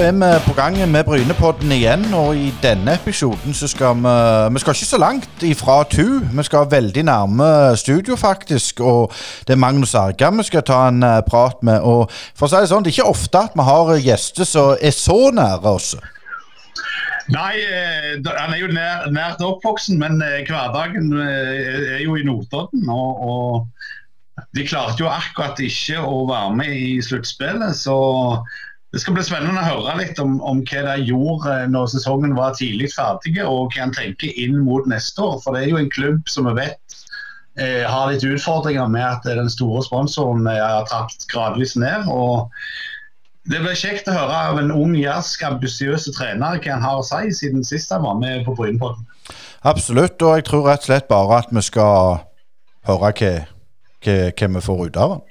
er vi på gang med Brynepodden igjen, og i denne episoden så skal vi Vi skal ikke så langt ifra Tu. Vi skal veldig nærme studio, faktisk. Og det er Magnus Arga vi skal ta en eh, prat med. Og for å si det sånn, det er ikke ofte at vi har gjester som er så nære oss. Nei, eh, han er jo nær, nært oppvoksen, men eh, hverdagen er jo i Notodden. Og, og de klarte jo akkurat ikke å være med i sluttspillet. Så det skal bli spennende å høre litt om, om hva de gjorde når sesongen var tidlig ferdig, og hva en tenker inn mot neste år. For det er jo en klubb som vi vet eh, har litt utfordringer med at den store sponsoren eh, har tatt gradvis ned. og det blir kjekt å høre av en ung, jersk, ambisiøs trener hva han har å si siden sist han var med på Brynepodden. Absolutt, og jeg tror rett og slett bare at vi skal høre hva, hva, hva vi får ut av den.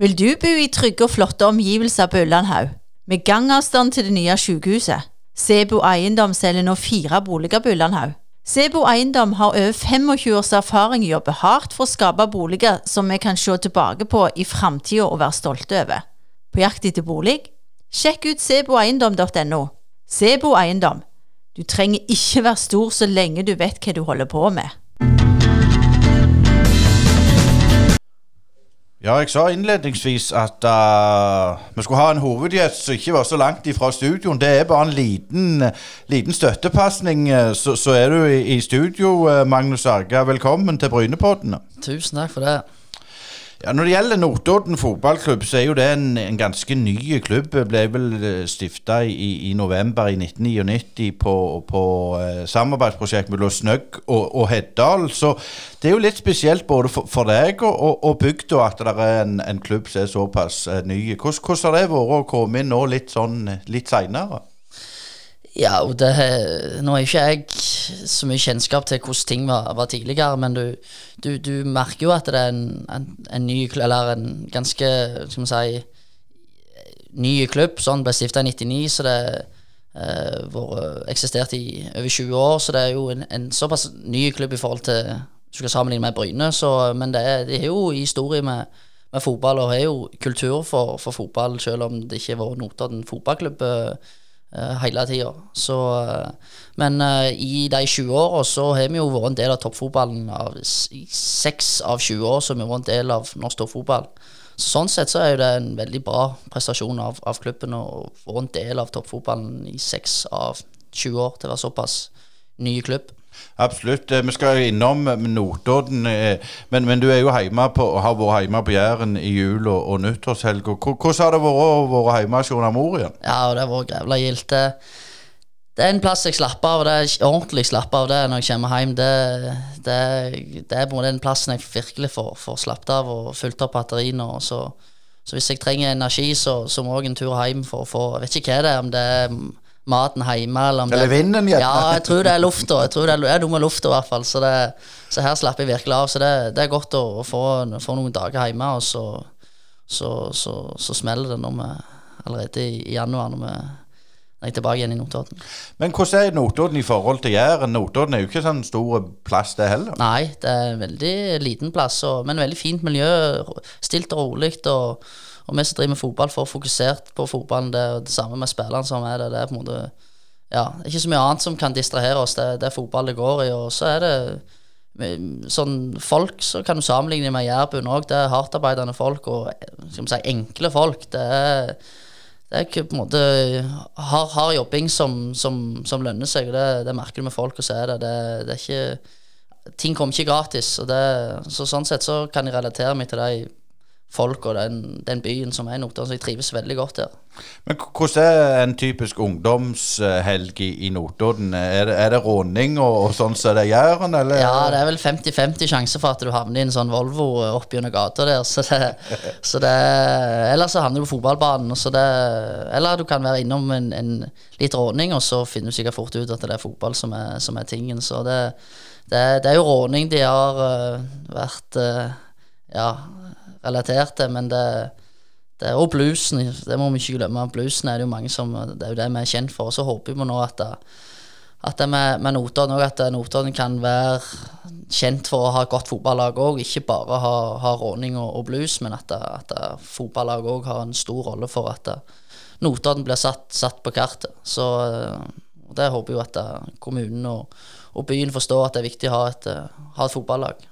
Vil du bo i trygge og flotte omgivelser på Ullandhaug, med gangavstand til det nye sykehuset? Sebo Eiendom selger nå fire boliger på Ullandhaug. Sebo Eiendom har over 25 års erfaring i å jobbe hardt for å skape boliger som vi kan se tilbake på i framtida og være stolte over. På jakt etter bolig? Sjekk ut seboeiendom.no. Sebo Eiendom. Du trenger ikke være stor så lenge du vet hva du holder på med. Ja, jeg sa innledningsvis at uh, vi skulle ha en hovedgjest som ikke var så langt ifra studioen. Det er bare en liten, liten støttepasning. Så, så, er du i, i studio, Magnus Arga. Velkommen til Brynepoddene. Tusen takk for det. Ja, Når det gjelder Notodden fotballklubb, så er jo det en, en ganske ny klubb. Ble vel eh, stifta i, i, november i 1999 på, på eh, samarbeidsprosjekt mellom Snøgg og, og, Heddal. Så det er jo litt spesielt både for, for deg og, og, og bygda at det er en, en, klubb som er såpass eh, ny. Hvordan, hvordan har det vært å komme inn nå litt sånn litt seinere? Ja, og det, Nå er ikke jeg så mye kjennskap til hvordan ting var, var tidligere, men du, du, du, merker jo at det er en, en, en ny Eller en ganske skal vi si ny klubb. Sånn ble stifta i 99, så det eh, eh, eksistert i over 20 år. Så det er jo en, en såpass ny klubb i forhold til skal sammenligne med Bryne. Så, men det er, det er jo historie med, med fotball, og har jo kultur for, for, fotball, selv om det ikke har vært Notodden fotballklubb. Eh, hele tida. Uh, men uh, i de 20 åra så har vi jo vært en del av toppfotballen. Av, seks av 20 år så har vi vært en del av norsk toppfotball. Sånn sett så er det en veldig bra prestasjon av, av klubben å få en del av toppfotballen i seks av 20 år til å være såpass ny klubb. Absolutt. Eh, vi skal innom eh, Notodden. Eh, men, men, du er jo hjemme på, har vært hjemme på Jæren i jul- og, og nyttårshelga. Hvordan har det vært å være hjemme hos Jonas Morien? Ja, det har vært grevla gildt. Det er en plass jeg slapper av, det er ordentlig slapper av det når jeg kommer hjem. Det, det, det er på den plassen jeg virkelig får, får slappet av og fulgt opp batteriene. Så, så, hvis jeg trenger energi, så, så må jeg en tur hjem for å få Jeg vet ikke hva det er, om det er maten hjemme. Eller, eller vinden, gjerne. Ja, jeg tror det er lufta. Jeg tror det er, noe med lufta, i hvert fall. Så, det, så, her slapper jeg virkelig av. Så det, det er godt å, å få, få, noen dager hjemme, og så, så, så smeller det når vi allerede i, i januar. når vi jeg er tilbake igjen i Notodden. Men hvordan er Notodden i forhold til Jæren? Notodden er jo ikke sånn stor plass, det heller? Nei, det er en veldig liten plass, og, men veldig fint miljø. Stilt og rolig. og og vi som driver med fotball, får fokusert på fotballen. Det, det samme med spillerne som er det. Det er på en måte ja, ikke så mye annet som kan distrahere oss. Det, det er fotball det går i. Og så er det sånn folk så kan du sammenligne med Jærbuen òg. Det er hardtarbeidende folk og skal vi si, enkle folk. Det er, det er på en måte hard, hard jobbing som, som, som, lønner seg. Det, det merker du med folk, og så er det. det, det er ikke ting kommer ikke gratis. Det, så sånn sett så kan jeg relatere meg til de folk og den, den byen som er i Notodden. Så jeg trives veldig godt der. Men hvordan er en typisk ungdomshelg i, i Notodden? Er det, er det råning og, og sånn som det gjør eller? Ja, det er vel 50-50 sjanse for at du havner i en sånn Volvo opp gjennom gata der. Så det, så det, eller så havner du på fotballbanen. Så det, eller du kan være innom en, en litt råning, og så finner du sikkert fort ut at det er fotball som er, som er tingen. Så det, det, det, er jo råning de har uh, vært uh, ja, relaterte, men det, det er òg bluesen. Det må vi ikke glemme. Bluesen er det jo mange som Det er jo det vi er kjent for. Og så håper vi nå at det, at det med, med Notodden òg, at Notodden kan være kjent for å ha godt fotballag òg. Ikke bare ha, ha råning og, og, blues, men at, at fotballag òg har en stor rolle for at Notodden blir satt, satt, på kartet. Så det håper jeg at kommunen og, og, byen forstår at det er viktig å ha et, ha et fotballag.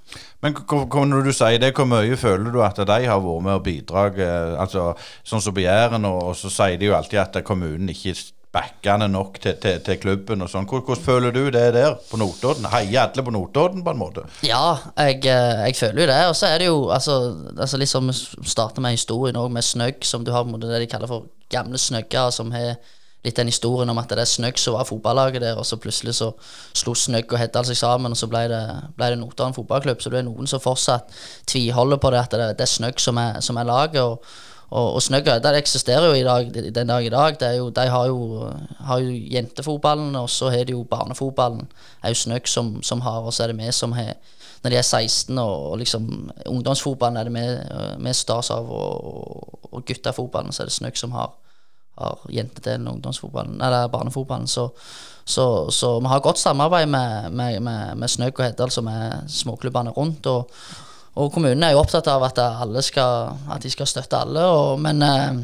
Men når du sier det, hvor mye føler du at de har vært med og bidrag? Altså, sånn som på Jæren, og, så sier de jo alltid at kommunen ikke backende nok til, til, til, klubben og sånn. Hvordan, føler du det der på Notodden? Heier alle på Notodden på en måte? Ja, jeg, eh, jeg føler jo det. Og så er det jo altså, altså liksom starter med historien òg, med Snøgg, som du har det de kaller for gamle snøgger, som har litt den historien om at det er Snøgg som var fotballaget der, og så plutselig så slo Snøgg og Heddal seg sammen, og så ble det, ble det Notodden fotballklubb. Så det er noen som fortsatt tviholder på det, at det, det er Snøgg som er, som er laget. og og, og Snøgga det eksisterer jo dag, den dag i dag. Jo, de har jo, har jo jentefotballen, og så har de jo barnefotballen. Det er jo Snøgg som, som, har, og så er det vi som har Når de er 16 og, og liksom ungdomsfotballen er det vi stas av, og, og guttefotballen så er det Snøgg som har, har jentedelen av ungdomsfotballen, eller barnefotballen. Så, så, så, vi har godt samarbeid med, med, med, med Snøk og Heddal, som er småklubbene rundt. og og kommunen er jo opptatt av at skal, at de skal støtte alle, og, men eh,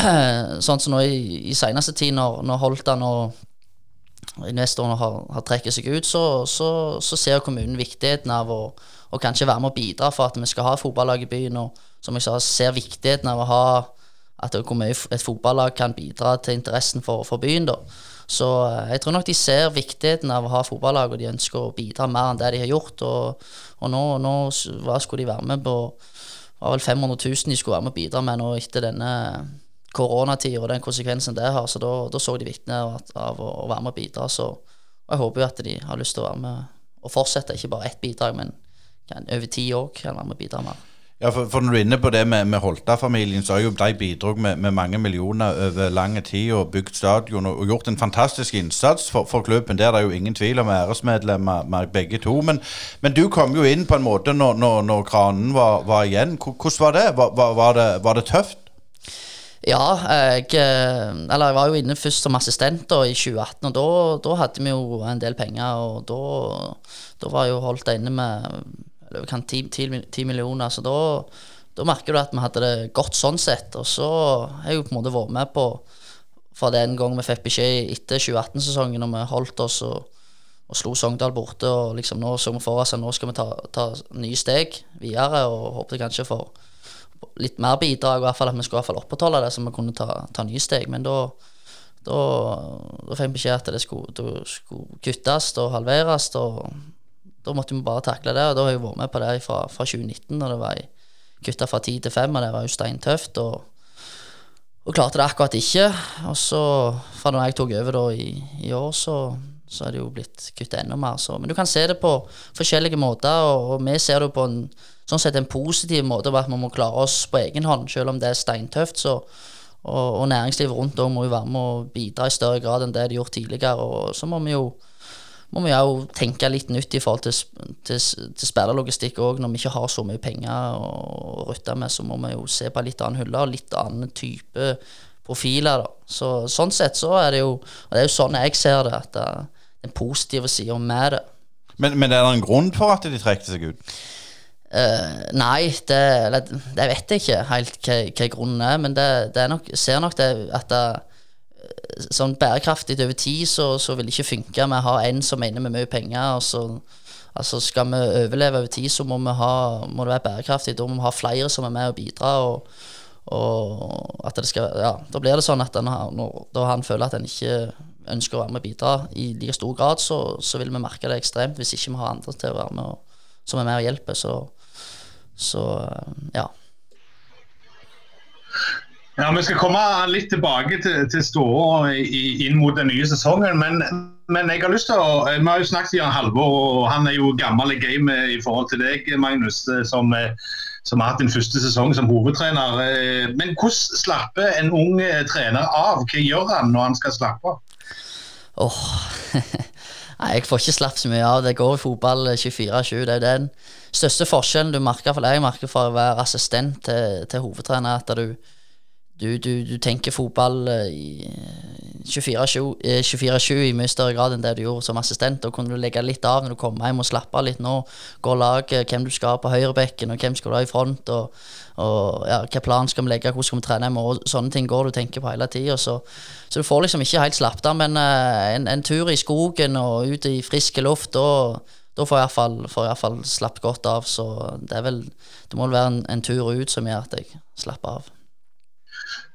sånn som nå i, i seneste tid, når, når Holtan og investorene har, har trekket seg ut, så, så, så, ser kommunen viktigheten av å, å, kanskje være med og bidra for at vi skal ha fotballag i byen, og som jeg sa, ser viktigheten av å ha at hvor mye et fotballag kan bidra til interessen for, for byen. da. Så eh, jeg tror nok de ser viktigheten av å ha fotballag, og de ønsker å bidra mer enn det de har gjort. Og, og nå, nå hva skulle de være med på var vel 500 000 de skulle være med å bidra med nå etter denne koronatida og den konsekvensen det har. Så da, da så de viktigheten av, av å, å, være med og bidra. Så jeg håper jo at de har lyst til å være med og fortsette, ikke bare ett bidrag, men over ti år kan være med og bidra mer. Ja, for, for, Når du er inne på det med, med Holta-familien, så har jo de bidratt med, med, mange millioner over lang tid og bygd stadion og, og gjort en fantastisk innsats for, for, klubben. Det er det jo ingen tvil om. Æresmedlemmer med begge to. Men, men, du kom jo inn på en måte når, når, når kranen var, var, igjen. Hvordan var det? Var, var det? var det tøft? Ja, jeg, eh, eller jeg var jo inne først som assistent da, i 2018, og da, da hadde vi jo en del penger. Og da, da var jo holdt inne med kan 10, millioner. Så da, da, merker du at vi hadde det godt sånn sett. Og så har jeg jo på en måte vært med på fra den gang vi fikk beskjed etter 2018-sesongen, når vi holdt oss og, og slo Sogndal borte. og liksom Nå så vi for oss at nå skal vi ta, ta nye steg videre, og håpet kanskje for litt mer bidrag, i hvert fall at vi skulle i hvert fall opprettholde det, så vi kunne ta, ta nye steg. Men da, da, da fikk vi beskjed at det skulle, det skulle kuttes og halveres. og da måtte vi bare takle det, og da har jeg vært med på det fra, fra 2019, da det var kutta fra ti til fem, og det var jo steintøft. Og, og klarte det akkurat ikke. Og så, fra da jeg tok over da i, i år, så, så er det jo blitt kutta enda mer. Så. Men du kan se det på forskjellige måter, og, og vi ser det på en sånn sett en positiv måte ved at vi må klare oss på egen hånd, selv om det er steintøft. så og, og næringslivet rundt òg må jo være med å bidra i større grad enn det de har gjort tidligere. Og så må vi jo må vi jo tenke litt nytt i forhold til, til, til spillerlogistikk òg. Når vi ikke har så mye penger å rutte med, så må vi jo se på litt annen hylle og litt annen type profiler. da. Så, sånn sett så er det jo Og det er jo sånn jeg ser det, at det er den positive sida med det. Men, men er det en grunn for at de trekte seg ut? Uh, nei, det, det, vet jeg ikke helt hva, hva grunnen er. Men det, det nok, ser nok det at det, sånn bærekraftig over tid, så, så vil det ikke funke med å ha en som mener med mye penger. og så altså Skal vi overleve over tid, så må, vi ha, må det være bærekraftig. Da må vi ha flere som er med og bidrar. Og, og at det skal, ja, Da blir det sånn at han, når, da han føler at han ikke ønsker å være med og bidra i like stor grad, så, så, vil vi merke det ekstremt hvis ikke vi har andre til å være med og, som er med og hjelper. Så, så ja. Ja, Vi skal komme litt tilbake til, til ståa inn mot den nye sesongen. Men, men, jeg har lyst til å, vi har jo snakket med Halvor, og han er jo gammel i gamet i forhold til deg, Magnus, som, som, har hatt din første sesong som hovedtrener. Men hvordan slapper en ung trener av? Hva gjør han når han skal slappe av? Oh. Nei, jeg får ikke slapp så mye av. Det går i fotball 24-7. Det er den største forskjellen du merker, for jeg merker for å være assistent til, til hovedtrener, at du du, du, du tenker fotball eh, 24-7 eh, 24-7 i mye større grad enn det du gjorde som assistent. Da kunne du legge litt av når du kommer hjem og slappe litt. Nå går laget, hvem du skal på høyrebekken, og hvem skal du ha i front, og, og ja, hvilken plan skal vi legge, hvordan skal vi trene med, og Sånne ting går du tenker på hele tida. Så, så, du får liksom ikke helt slappet av. Men en, en, tur i skogen og ut i frisk luft, da da får jeg iallfall, iallfall slappet godt av. Så det er vel Det må vel være en, en tur ut som gjør at jeg slapper av.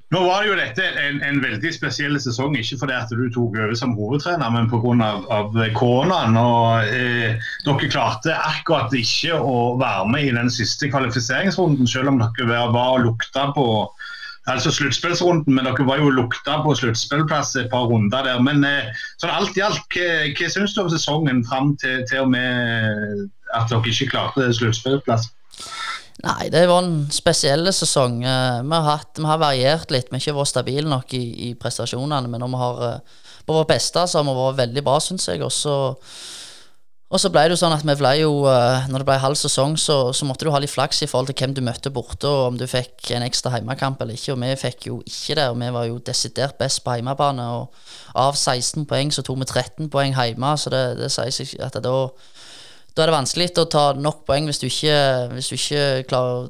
Nå var jo dette en, en, veldig spesiell sesong, ikke fordi at du tok over som hovedtrener, men pga. Koronaen. Og, eh, dere klarte akkurat ikke å være med i den siste kvalifiseringsrunden, selv om dere var og lukta på altså sluttspillsrunden, men dere var jo lukta på sluttspillplass et par runder der. Men eh, sånn alt i alt, hva, hva syns du om sesongen fram til, til og med at dere ikke klarte sluttspillplass? Nei, det var en spesiell sesong. Eh, vi har, hatt, vi har variert litt. Vi har ikke vært stabile nok i, i prestasjonene. Men når vi har eh, på vårt beste, så har vi vært veldig bra, syns jeg. Og så, ble det jo sånn at vi ble jo eh, Når det ble halv sesong, så, så, måtte du ha litt flaks i forhold til hvem du møtte borte, og om du fikk en ekstra hjemmekamp eller ikke. Og vi fikk jo ikke det, og vi var jo desidert best på hjemmebane. Og av 16 poeng så tok vi 13 poeng hjemme, så det, det sier seg at da da er det vanskelig å ta nok poeng hvis du ikke, hvis du ikke klarer å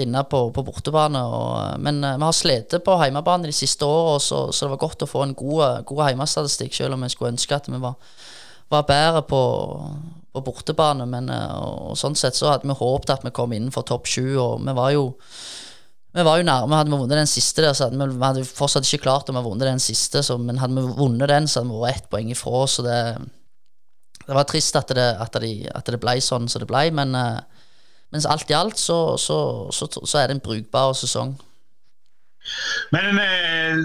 vinne på, på bortebane. Og, men uh, vi har slitt på hjemmebane de siste årene, så, så, det var godt å få en god, god hjemmestatistikk, selv om vi skulle ønske at vi var, var bedre på, på bortebane. Men og, og, sånn sett så hadde vi håpet at vi kom innenfor topp sju, og vi var jo vi var jo nærme. Hadde vi vunnet den siste der, så hadde vi, vi hadde fortsatt ikke klart om vi hadde vunnet den siste, så, men hadde vi vunnet den, så hadde vi vært ett poeng ifra. Så det, det var trist at det, at, de, at det, ble sånn som det ble, men uh, mens alt i alt så, så, så, så, er det en brukbar sesong. Men uh,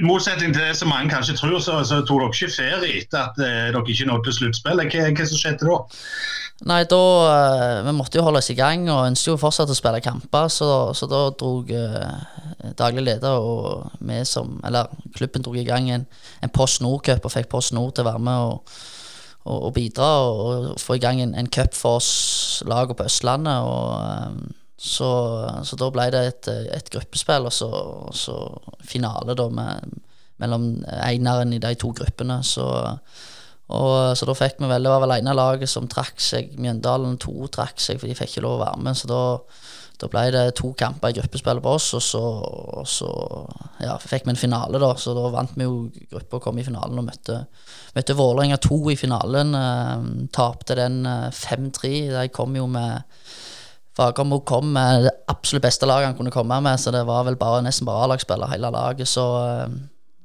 i motsetning til det som mange kanskje tror, så, så tok dere ikke ferie etter at uh, dere ikke nådde sluttspillet. Hva, hva som skjedde da? Nei, da Vi måtte jo holde oss i gang og ønsket jo fortsatt å spille kamper, så, så da drog daglig leder og vi som Eller klubben dro i gang en, en Post Nord-cup og fikk Post Nord til å være med. og og, og bidra og, og, få i gang en, en cup for oss laget på Østlandet. Og, um, så, så, da ble det et, et gruppespill og så, så finale da med, mellom eneren i de to gruppene. Så, og, så da fikk vi vel Det var vel ene laget som trakk seg. Mjøndalen 2 trakk seg, for de fikk ikke lov å være med. Så da da ble det to kamper i gruppespillet på oss, og så, og så ja, fikk vi en finale, da. Så da vant vi jo gruppa og kom i finalen og møtte, møtte Vålerenga 2 i finalen. Eh, Tapte den 5-3. Eh, De kom jo med Fagermo kom med det absolutt beste laget han kunne komme med, så det var vel bare, nesten bare A-lagsspiller hele laget. Så, eh,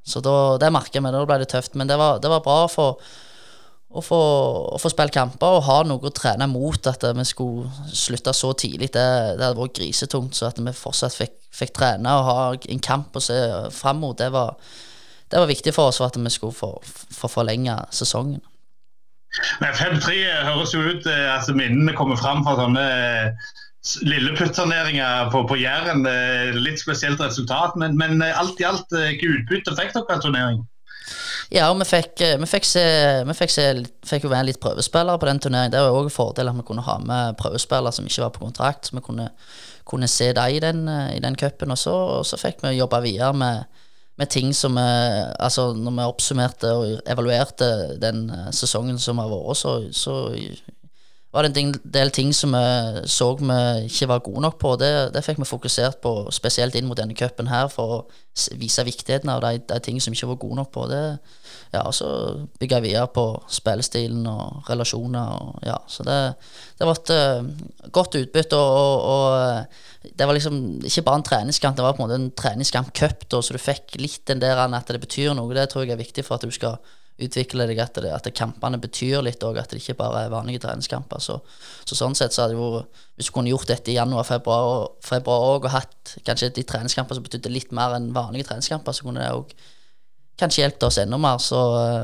så da, det merker vi. Da ble det tøft. Men det var, det var bra for å få, å få spille kamper og ha noe å trene mot. At vi skulle slutte så tidlig, det, det hadde vært grisetungt. Så at vi fortsatt fikk, fikk trene og ha en kamp å se fram mot, det var, det var viktig for oss for at vi skulle få, få forlenge sesongen. Men 5-3 høres jo ut altså Minnene kommer fram fra sånne eh, lilleputturneringer på, på Jæren. Eh, litt spesielt resultat, men, men alt i alt, hvilket utbytte fikk dere av turneringen? Ja, og vi fikk, eh, vi fikk, se, vi fikk, se, fikk jo være litt prøvespillere på den turneringen. Det var òg en fordel at vi kunne ha med prøvespillere som ikke var på kontrakt. Så vi kunne, kunne se dem i den, eh, i den cupen. Og, og, så fikk vi jobbe videre med, med ting som vi Altså, når vi oppsummerte og evaluerte den eh, sesongen som har vært, så, så var det en del ting som vi så vi ikke var gode nok på. Det, det fikk vi fokusert på, spesielt inn mot denne cupen her, for å vise viktigheten av de, de ting som vi ikke var gode nok på. Det, ja, og så vi videre på spillestilen og relasjoner. Og, ja, så det, det var et uh, godt utbytte. Og, og, eh, det var liksom ikke bare en treningskamp, det var på en måte en treningskamp-cup, så du fikk litt den der at det betyr noe. Det tror jeg er viktig for at du skal utvikle deg etter det, at kampene betyr litt òg, at det ikke bare er vanlige treningskamper. Så, så sånn sett så hadde vært Hvis du kunne gjort dette i januar-februar februar og hatt kanskje de treningskamper som betydde litt mer enn vanlige treningskamper, så kunne det òg kanskje hjulpet oss enda mer. Så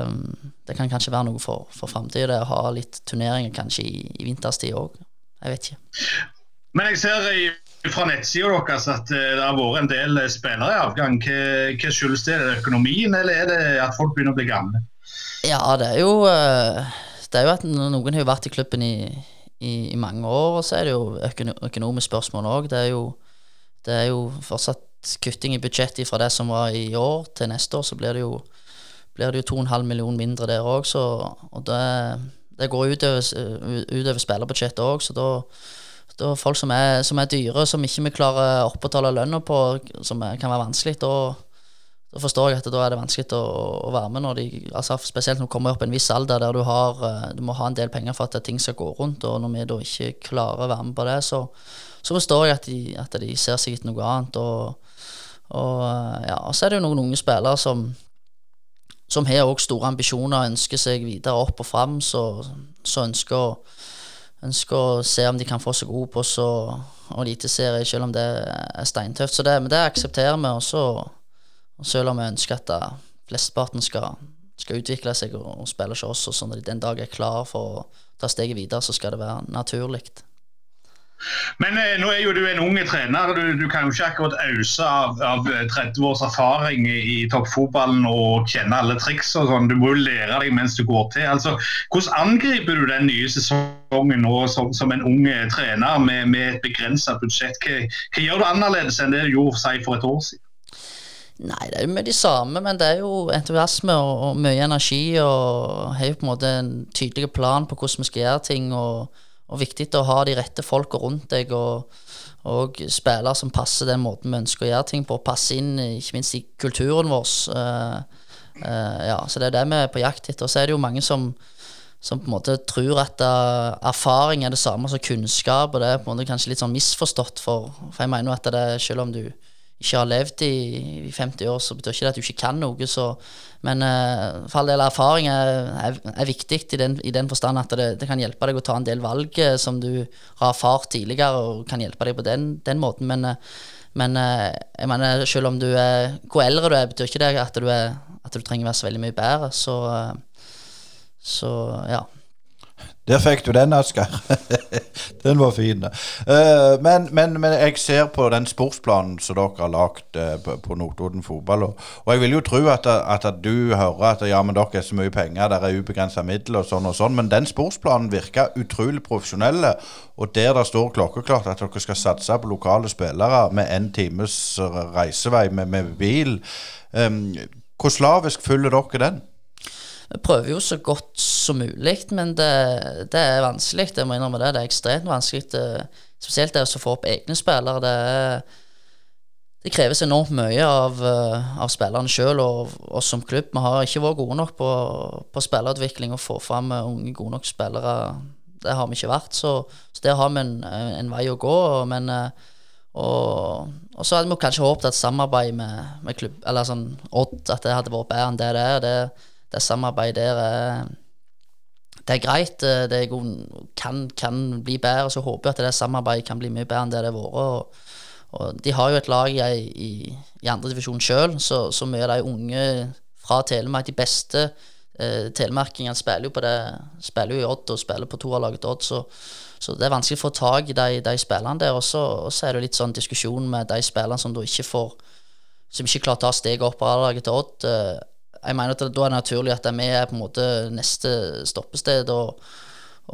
um, det kan kanskje være noe for, for framtida, å ha litt turneringer kanskje i, i vinterstid òg. Jeg vet ikke. Men jeg ser i fra nettsida deres at eh, det har vært en del spillere i avgang. Hva skyldes det? Er det økonomien, eller er det at folk begynner å bli gamle? Ja, det er jo eh, Det er jo at noen har vært i klubben i, i, i mange år, og så er det jo økonomisk spørsmål òg. Det, det, er jo fortsatt kutting i budsjettet fra det som var i år til neste år, så blir det jo, blir det jo 2,5 millioner mindre der òg, og det, det går utover, utover spillerbudsjettet òg, så da da folk som er, som er dyre, som ikke vi klarer å opprettholde lønna på, som er, kan være vanskelig, da, da, forstår jeg at da er det vanskelig å, å være med når de altså Spesielt når du kommer opp i en viss alder der du, har, eh, du må ha en del penger for at ting skal gå rundt, og når vi da ikke klarer å være med på det, så, så forstår jeg at de, at de, ser seg etter noe annet. Og, og, eh, ja, og så er det jo noen unge spillere som som har også store ambisjoner og ønsker seg videre opp og fram, så, så ønsker å ønsker å se om de kan få seg god på så eliteserie, selv om det er steintøft. Så det, men det aksepterer vi, også, og selv om vi ønsker at flesteparten skal, skal utvikle seg og, og spille hos oss, og sånn at de den dag er klar for å ta steget videre, så skal det være naturlig. Men eh, nå er jo du en ung trener. Du, du kan jo ikke akkurat ause av, av 30 eh, års erfaring i toppfotballen og kjenne alle triks og sånn. Du må jo lære deg mens du går til. Altså, hvordan angriper du den nye sesongen nå som, som en ung eh, trener med, med et begrenset budsjett? Hva, hva, gjør du annerledes enn det du gjorde for, seg, for et år siden? Nei, det er jo med de samme, men det er jo entusiasme og, og mye energi. Og har jo på en måte en tydelig plan på hvordan vi skal gjøre ting. og og viktig å ha de rette folka rundt deg, og, og spillere som passer den måten vi ønsker å gjøre ting på, passe inn ikke minst i kulturen vår. Uh, uh, ja, så det er det vi er på jakt etter. Og så er det jo mange som, som på en måte tror at uh, erfaring er det samme som kunnskap, og det er på en måte kanskje litt sånn misforstått, for, for jeg mener jo at det er selv om du ikke har levd i, i 50 år, så betyr ikke det at du ikke kan noe. Så, men uh, for all del erfaring er, er, er viktig i den, i den, forstand at det, det, kan hjelpe deg å ta en del valg uh, som du har erfart tidligere, og kan hjelpe deg på den, den måten. Men, uh, men jeg mener, selv om du er Hvor eldre du er, betyr ikke det at du, er, at du trenger å være så veldig mye bedre. Så, så ja. Der fikk du den, Asker. den var fin. Uh, men, men, men, jeg ser på den sportsplanen som dere har lagd uh, på, på Notodden fotball. Og, og, jeg vil jo tro at, at, at, du hører at ja, men dere er så mye penger, der er ubegrensa midler og sånn og sånn. Men den sportsplanen virker utrolig profesjonell, Og der det står klokkeklart at dere skal satse på lokale spillere med en times reisevei med, med bil. Um, hvor slavisk følger dere den? Vi prøver jo så godt som mulig, men det, det, er vanskelig. Jeg må innrømme det. Det er ekstremt vanskelig. Det, spesielt det å få opp egne spillere. Det, det kreves enormt mye av, eh, av spillerne sjøl og oss som klubb. Vi har ikke vært gode nok på, på spillerutvikling og få fram unge, gode nok spillere. Det har vi ikke vært. Så, så der har vi en, en, vei å gå. Men eh, og, og, så hadde vi kanskje håpet at samarbeid med, med klubb, eller sånn Odd, at det hadde vært bedre enn det det er. Det, det samarbeidet der er det er greit. Det er kan, kan, bli bedre. Så håper jeg at det samarbeidet kan bli mye bedre enn det det har vært. Og, og, de har jo et lag i, i, i andredivisjon sjøl, så, så mye av de unge fra Telemark, de beste eh, telemarkingene, spiller jo på det Spiller jo i Odd og spiller på toerlaget Odd, så, så, det er vanskelig å få tak i de, de spillerne der. Og så, er det litt sånn diskusjon med de spillerne som da ikke får Som ikke klarer å ta steget opp på A-laget til Odd. Eh, jeg mener at da er det naturlig at vi er på en måte neste stoppested. og,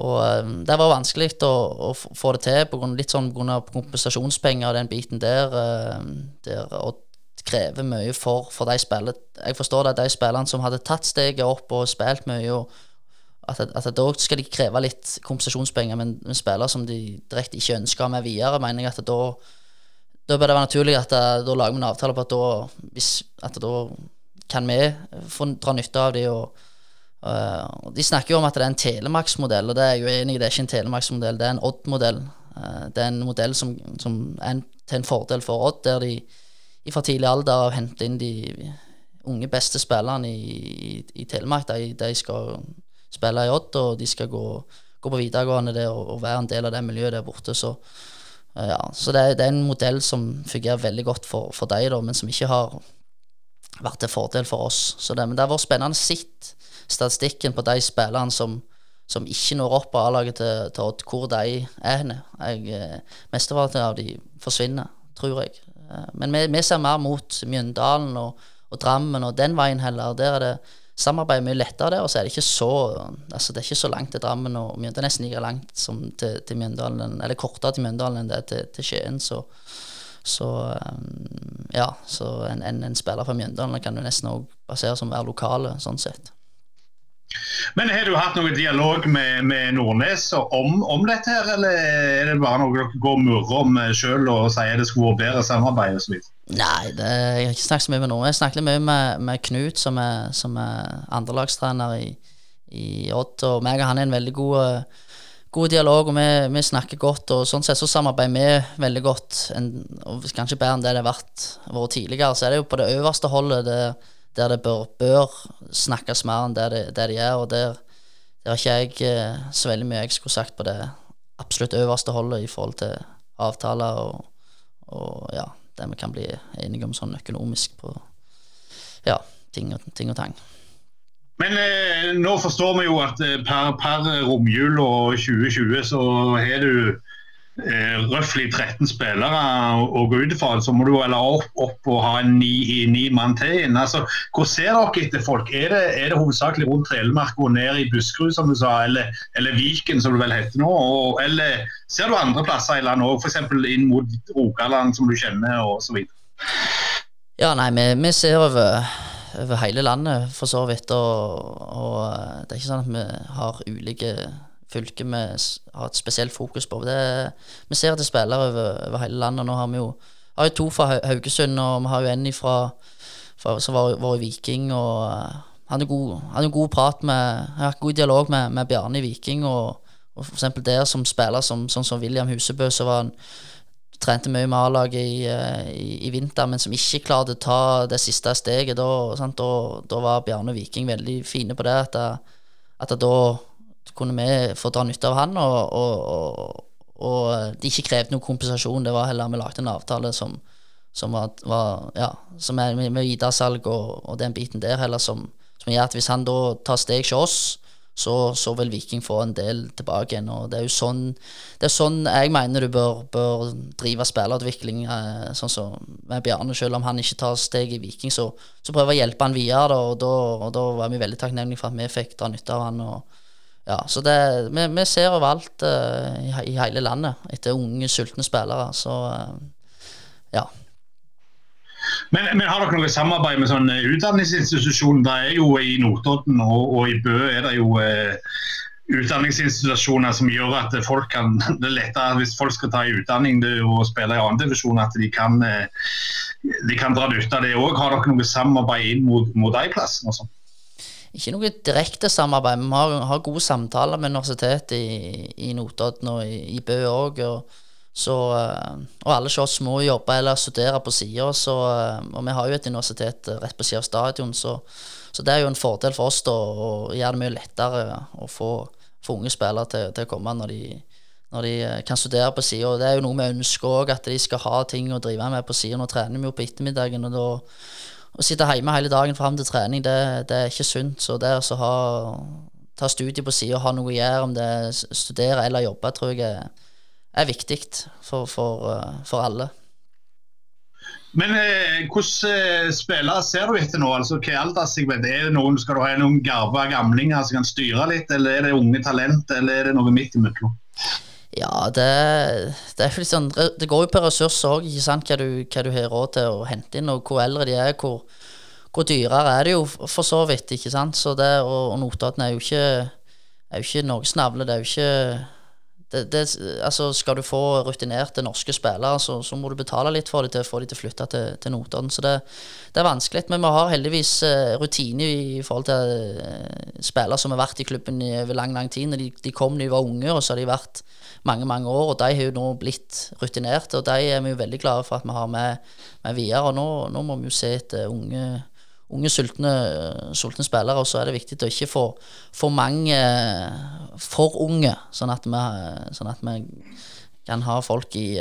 og um, Det var vanskelig å, å, få det til på grunn, litt sånn pga. kompensasjonspenger og den biten der. Uh, der og krever mye for, for de spillene. Jeg forstår det at de spillerne som hadde tatt steget opp og spilt mye, og at, at, da skal de kreve litt kompensasjonspenger, men, men spillere som de direkte ikke ønsker med videre, mener jeg at da da bør det være naturlig at da, da lager vi en avtale på at da, hvis, at da kan vi få dra nytte av de. Og, uh, de snakker jo om at det er en Telemarksmodell, og det er jeg jo enig i. Det er ikke en Telemarksmodell, det er en Odd-modell. Uh, det er en modell som, som er en, til en fordel for Odd, der de i for tidlig alder har hentet inn de unge beste spillerne i, i, i Telemark. De, de, skal spille i Odd, og de skal gå, gå på videregående der og, og, være en del av det miljøet der borte. Så, uh, ja, så det, det, er en modell som fungerer veldig godt for, for deg, da, men som ikke har vært til fordel for oss. Så det, men det har vært spennende å se statistikken på de spillerne som, som ikke når opp på A-laget til, til, Odd, hvor de er henne. Jeg, Mesteparten av de forsvinner, tror jeg. Eh, men vi, vi, ser mer mot Mjøndalen og, og, Drammen og den veien heller. Der er det samarbeid mye lettere der, og så er det ikke så altså det er ikke så langt til Drammen og Mjøndalen. Det er nesten like langt som til, til Mjøndalen, eller kortere til Mjøndalen enn det er til, til Skien. så så ja, så en, en, en spiller fra Mjøndalen kan du nesten òg basere som være lokale, sånn sett. Men Har du hatt noen dialog med, med Nordnes om, om, dette, her, eller er det bare noe dere går og murrer om sjøl og sier det skulle vært bedre samarbeid osv.? Nei, det, jeg har ikke snakket så mye med Nordnes. Jeg snakket mye med, med Knut, som er, som er andrelagstrener i, i Odd. Og meg og han er en veldig god, god dialog, og vi, vi, snakker godt. Og sånn sett så samarbeider vi veldig godt, en, og kanskje bedre enn det det har vært, vært tidligere. Så er det jo på det øverste holdet. det der det bør, bør snakkes mer enn det, de gjør. Og der har ikke jeg eh, så veldig mye jeg skulle sagt på det absolutt øverste holdet i forhold til avtaler og, og ja, det vi kan bli enige om sånn økonomisk på ja, ting og, ting og tang. Men eh, nå forstår vi jo at eh, per, per romjul og 2020 så har du eh, røftlig 13 spillere å gå ut ifra, så må du eller opp, opp og ha ni, ni mann til inn. Altså, hvor ser dere etter folk? Er det, er det hovedsakelig rundt Telemark og ned i Buskerud, som du sa, eller, eller, Viken, som det vel heter nå? Og, eller ser du andre plasser i landet òg, f.eks. inn mot Rogaland, som du kjenner, osv.? Ja, nei, vi, vi ser over over hele landet, for så vidt. Og, og, det er ikke sånn at vi har ulike fylker vi har et spesielt fokus på. Det, vi ser at det spiller over, over, hele landet. Nå har vi jo, har jo to fra Haugesund, og vi har jo en fra, fra, som var, var, Viking. og uh, Han hadde god, hadde god prat med, jeg har hatt god dialog med, med Bjarne i Viking. og, og for der som spiller, som, sånn som William Husebø, så var han trente mye med A-laget i, uh, i, i, vinter, men som ikke klarte å ta det siste steget. Da, da, da var Bjarne Viking veldig fine på det. At, at da kunne vi få dra nytte av han, og, og, og, og de ikke krevde noen kompensasjon. Det var heller vi lagde en avtale som, som var, var, ja, som er med, med Ida-salg og, den biten der, heller som, som gjør at hvis han da tar steg hos oss, så, så, vil Viking få en del tilbake igjen. og Det er jo sånn, er sånn jeg mener du bør, bør drive spillerutvikling, eh, sånn som med Bjarne. Selv om han ikke tar steg i Viking, så, så prøver jeg å hjelpe han videre. og da, og da var vi veldig takknemlige for at vi fikk dra nytte av han. og ja, så det, vi, vi ser overalt uh, i, i, hele landet etter unge, sultne spillere. Så uh, ja. Men, men, har dere noe samarbeid med sånn utdanningsinstitusjon? Det er jo I Notodden og, og, i Bø er det jo eh, utdanningsinstitusjoner som gjør at folk kan det er lettere hvis folk skal ta en utdanning og spille i annen divisjon, at de kan, de kan dra nytte av det òg. Har dere noe samarbeid inn mot, mot de plassene? og sånt? ikke noe direkte samarbeid, vi har, har gode samtaler med universitetet i, i Notodden og i, i Bø òg. Eh, og alle hos oss må jobbe eller studere på sida, eh, og vi har jo et universitet rett på sida av stadion, så, så, det er jo en fordel for oss da, å gjøre det mye lettere å få, få unge spillere til, til, å komme når de, når de eh, kan studere på sida. Det er jo noe vi ønsker òg, at de skal ha ting å drive med på sida. Nå trener vi jo på ettermiddagen, og da å sitte hjemme hele dagen fram til trening, det, det, er ikke sunt. Så det å ha, ta studiet på sida og ha noe å gjøre, om det er studere eller jobbe, tror jeg er, er viktig for, for, eh, for, alle. Men eh, hvordan eh, spillere ser du etter nå? Altså, hva alderssegment? Er det noen, Skal du ha noen garva gamlinger som kan styre litt, eller er det unge talent, eller er det noe midt imellom? Ja, det, det, sånn Det går jo på ressurser òg, hva, du, hva du har råd til å hente inn. Og hvor eldre de er, hvor, hvor dyrere er det jo for så vidt, ikke sant. Så det, og, og Notodden er jo ikke, er jo ikke Norges navle. Det er jo ikke det, det, altså Skal du få rutinerte norske spillere, så, så, må du betale litt for dem til å få dem til å flytte til, til Notodden. Så det, det, er vanskelig. Men vi har heldigvis uh, rutine i forhold til uh, spillere som har vært i klubben over lang lang tid. De, de kom da de var unge, og så har de vært mange mange år. og De har jo nå blitt rutinerte, og de er vi jo veldig glade for at vi har med, med videre. og nå, nå, må vi jo se etter unge, unge sultne, sultne, spillere. Og så er det viktig å ikke få for mange for unge, sånn at vi, sånn at vi kan ha folk i,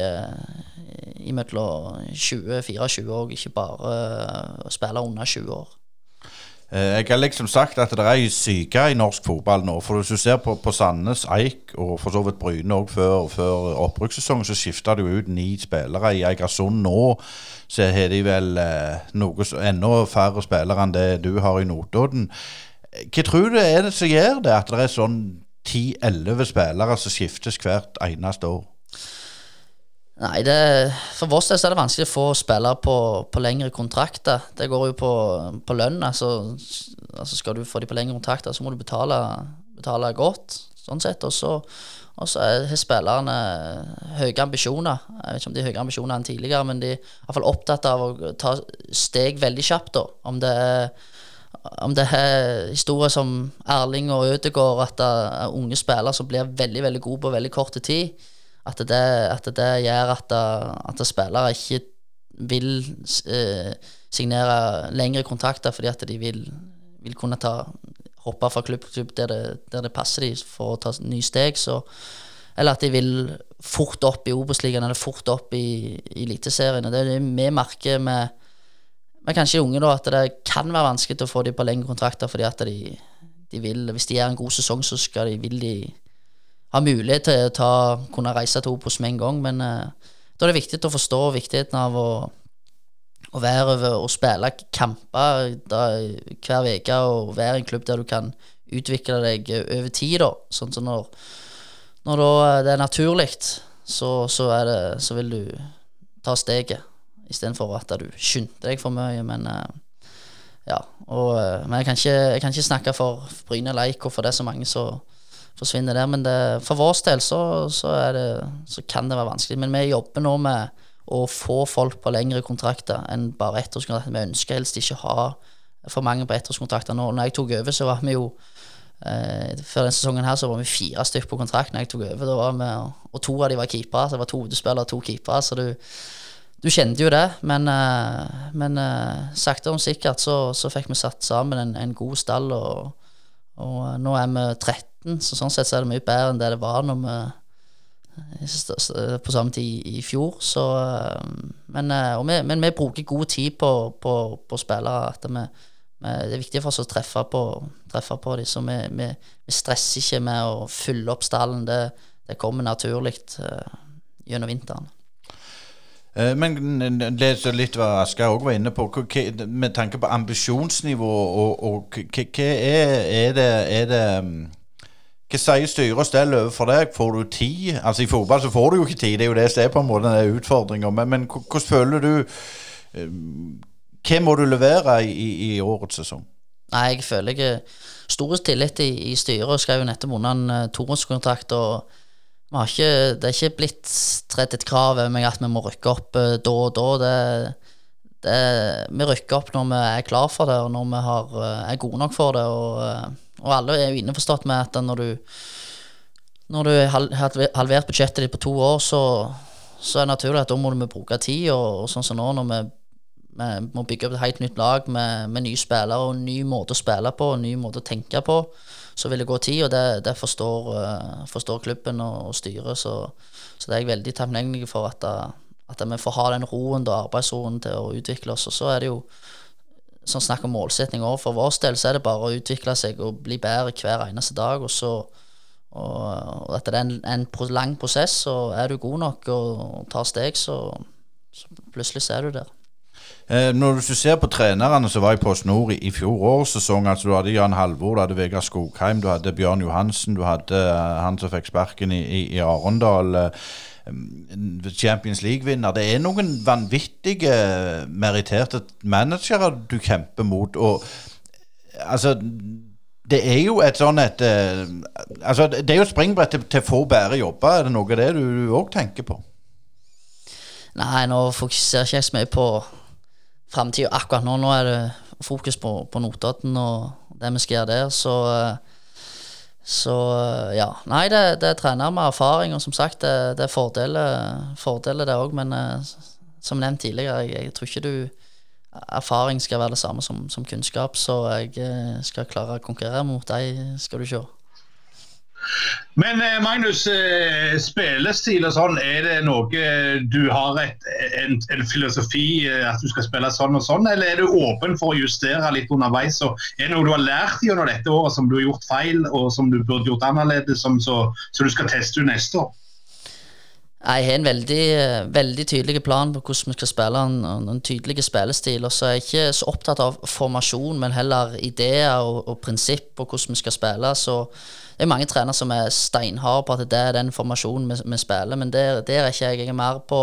i mellom 20-24 år, ikke bare spille under 20 år. Eh, jeg har liksom sagt at det er syke i norsk fotball nå. For hvis du ser på, på Sandnes, Eik og for så vidt Bryne òg før, før oppbrukssesongen, så skifta du ut ni spillere. I Eigersund nå så har de vel eh, noe, enda færre spillere enn det du har i Notodden. Hva tror du er det som gjør det, at det er sånn 10-11 spillere som skiftes hvert eneste år? Nei, det, for vår del er det vanskelig å få spillere på, på lengre kontrakter. Det går jo på, på lønn. Altså, altså Skal du få dem på lengre kontrakter, så må du betale, betale godt. sånn sett, Og så og så har spillerne høye ambisjoner. Jeg vet ikke om de har høyere ambisjoner enn tidligere, men de er i hvert fall opptatt av å ta steg veldig kjapt. da. Om det er, om det er historier som Erling og Ødegaard, at det er unge spillere som blir veldig veldig gode på veldig kort tid, at det, at det gjør at, at spillere ikke vil eh, signere lengre kontrakter fordi at de vil, vil kunne ta hoppe fra klubb til klubb der det, der det passer dem for å ta nye steg. Så, eller at de vil fort opp i Obos-ligaen eller fort opp i, i Eliteserien. Det er det vi merker med, med kanskje unge, da, at det kan være vanskelig å få dem på lengre kontrakter fordi at de, de vil, hvis de gjør en god sesong, så skal de, vil de ha mulighet til å ta, kunne reise til Obos med en gang. Men uh, da er det viktig å forstå viktigheten av å å være over og spille kamper hver uke og være i en klubb der du kan utvikle deg over tid, da. Sånn som når, når det er naturlig, så, så, så, vil du ta steget istedenfor at du skynder deg for mye. Men uh, ja. Og, uh, men jeg kan, ikke, jeg kan, ikke, snakke for Bryne Leik og for det er så mange som forsvinner der. Men det, for vår del så, så, det, så kan det være vanskelig. Men vi jobber nå med å få folk på lengre kontrakter enn bare ettårskontrakter. Vi ønsker helst ikke ha for mange på ettårskontrakter. Når, når jeg tok over, så var vi jo eh, Før denne sesongen her så var vi fire stykker på kontrakt når jeg tok over. Vi, og to av de var keepere. Så det var to hodespillere og to keepere. Så du, du kjente jo det. Men, eh, men eh, sakte og sikkert så, så, fikk vi satt sammen en, en god stall, og, og, nå er vi 13, så sånn sett så er det mye bedre enn det det var når vi på samme tid i fjor. Så, eh, men, eh, vi, men, vi, bruker god tid på, på, på spillere. At vi, vi, det er viktig for oss å treffe på, treffe på dem. Så vi, vi, stresser ikke med å fylle opp stallen. Det, det kommer naturlig uh, gjennom vinteren. Men leser litt hva Asker òg var inne på, med tanke på ambisjonsnivå. og, og hva er, er, det, er det mm, hva sier styre og stell overfor deg? Får du tid? Altså I fotball så får du jo ikke tid, det er jo det som er på en måte utfordringa. Men, men hvordan føler du eh, Hva må du levere i, i årets sesong? Nei, Jeg føler jeg stor tillit i, i styret. og Skrev jo nettopp under en uh, toårskontrakt. og ikke, Det er ikke blitt tredd et krav over at vi må rykke opp uh, da og da. Det, det, vi rykker opp når vi er klar for det, og når vi har, er gode nok for det. og og alle er jo innforstått med at når du Når du har halvert budsjettet ditt på to år, så, så er det naturlig at da må du bruke tid. Og, og sånn som nå, når vi, vi, må bygge opp et helt nytt lag med, med nye spillere og ny måte å spille på og ny måte å tenke på, så vil det gå tid, og det, det forstår, uh, forstår, klubben og, og styret. Så, så, det er jeg veldig takknemlig for at, at vi får ha den roen og arbeidsroen til å utvikle oss. Og så er det jo sånn snakk om målsetting òg. For vår del så er det bare å utvikle seg og bli bedre hver eneste dag. Og så og, og at det er en, en, lang prosess, og er du god nok og tar steg, så, så plutselig så er du der. Eh, når du ser på trenerne som var i Post Nord i, i fjorårets sesong altså Du hadde Jan Halvor, du hadde Vegard Skogheim, du hadde Bjørn Johansen, du hadde uh, han som fikk sparken i, i, i Arendal. Uh, Champions League-vinner. Det er noen vanvittige meritterte managere du kjemper mot. Og altså Det er jo et sånn et uh, Altså, det er jo et springbrett til, til få bedre jobber. Er det noe av det du òg tenker på? Nei, nå fokuserer ikke jeg så mye på framtida akkurat nå. Nå er det fokus på, på Notodden og det vi skal gjøre der. Så uh, så ja. Nei, det, det er trener med erfaring, og som sagt, det, det er fordeler, fordeler det òg. Men uh, som nevnt tidligere, jeg, jeg, tror ikke du Erfaring skal være det samme som, som kunnskap, så jeg uh, skal klare å konkurrere mot deg, skal du se. Men eh, Magnus, eh, spillestil og sånn, er det noe du har et, en, en, filosofi eh, at du skal spille sånn og sånn, eller er du åpen for å justere litt underveis? Og er det noe du har lært gjennom dette året som du har gjort feil, og som du burde gjort annerledes, som, så, så, du skal teste neste år? Jeg har en veldig, veldig tydelig plan på hvordan vi skal spille, en, en tydelig spillestil. Og så er jeg ikke så opptatt av formasjon, men heller ideer og, og prinsipp på hvordan vi skal spille. Så det er mange trenere som er steinharde på at det er den formasjonen vi, vi spiller, men der, der, er ikke jeg. Jeg er mer på,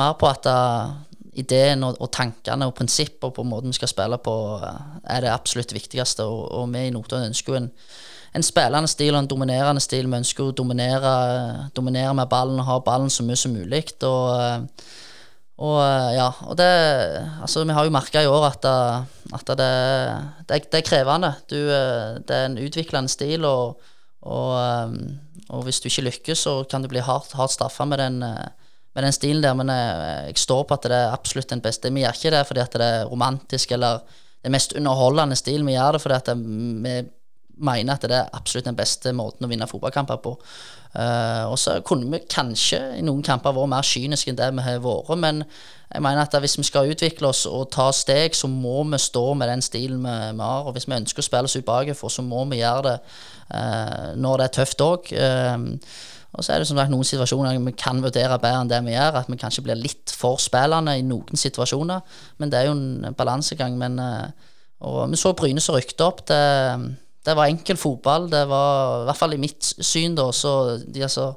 mer på at uh, ideen og, og, tankene og prinsipper på måten vi skal spille på, uh, er det absolutt viktigste. Og, og vi i Notodden ønsker jo en en spillende stil og en dominerende stil. Vi ønsker å dominere, dominere med ballen og ha ballen så mye som mulig. Og, og, ja, og det Altså, vi har jo merka i år at, at det, det, det, er krevende. Du, det er en utviklende stil, og, og, og, hvis du ikke lykkes, så kan du bli hardt, hardt straffa med med den stilen der, men jeg, jeg, står på at det er absolutt den beste. Vi gjør ikke det fordi det er romantisk eller den mest underholdende stilen. Vi gjør det fordi vi mener at det er absolutt den beste måten å vinne fotballkamper på. Uh, og så kunne vi kanskje i noen kamper vært mer kyniske enn det vi har vært, men jeg mener at hvis vi skal utvikle oss og ta steg, så må vi stå med den stilen vi, har. Og hvis vi ønsker å spille oss ut bakenfor, så må vi gjøre det uh, når det er tøft òg. Uh, og så er det som sagt noen situasjoner vi kan vurdere bedre enn det vi gjør. At vi kanskje blir litt for spillende i noen situasjoner. Men det er jo en balansegang. Men, og vi så Bryne som rykte opp. Det, det var enkel fotball. Det var, i hvert fall i mitt syn, da, så de altså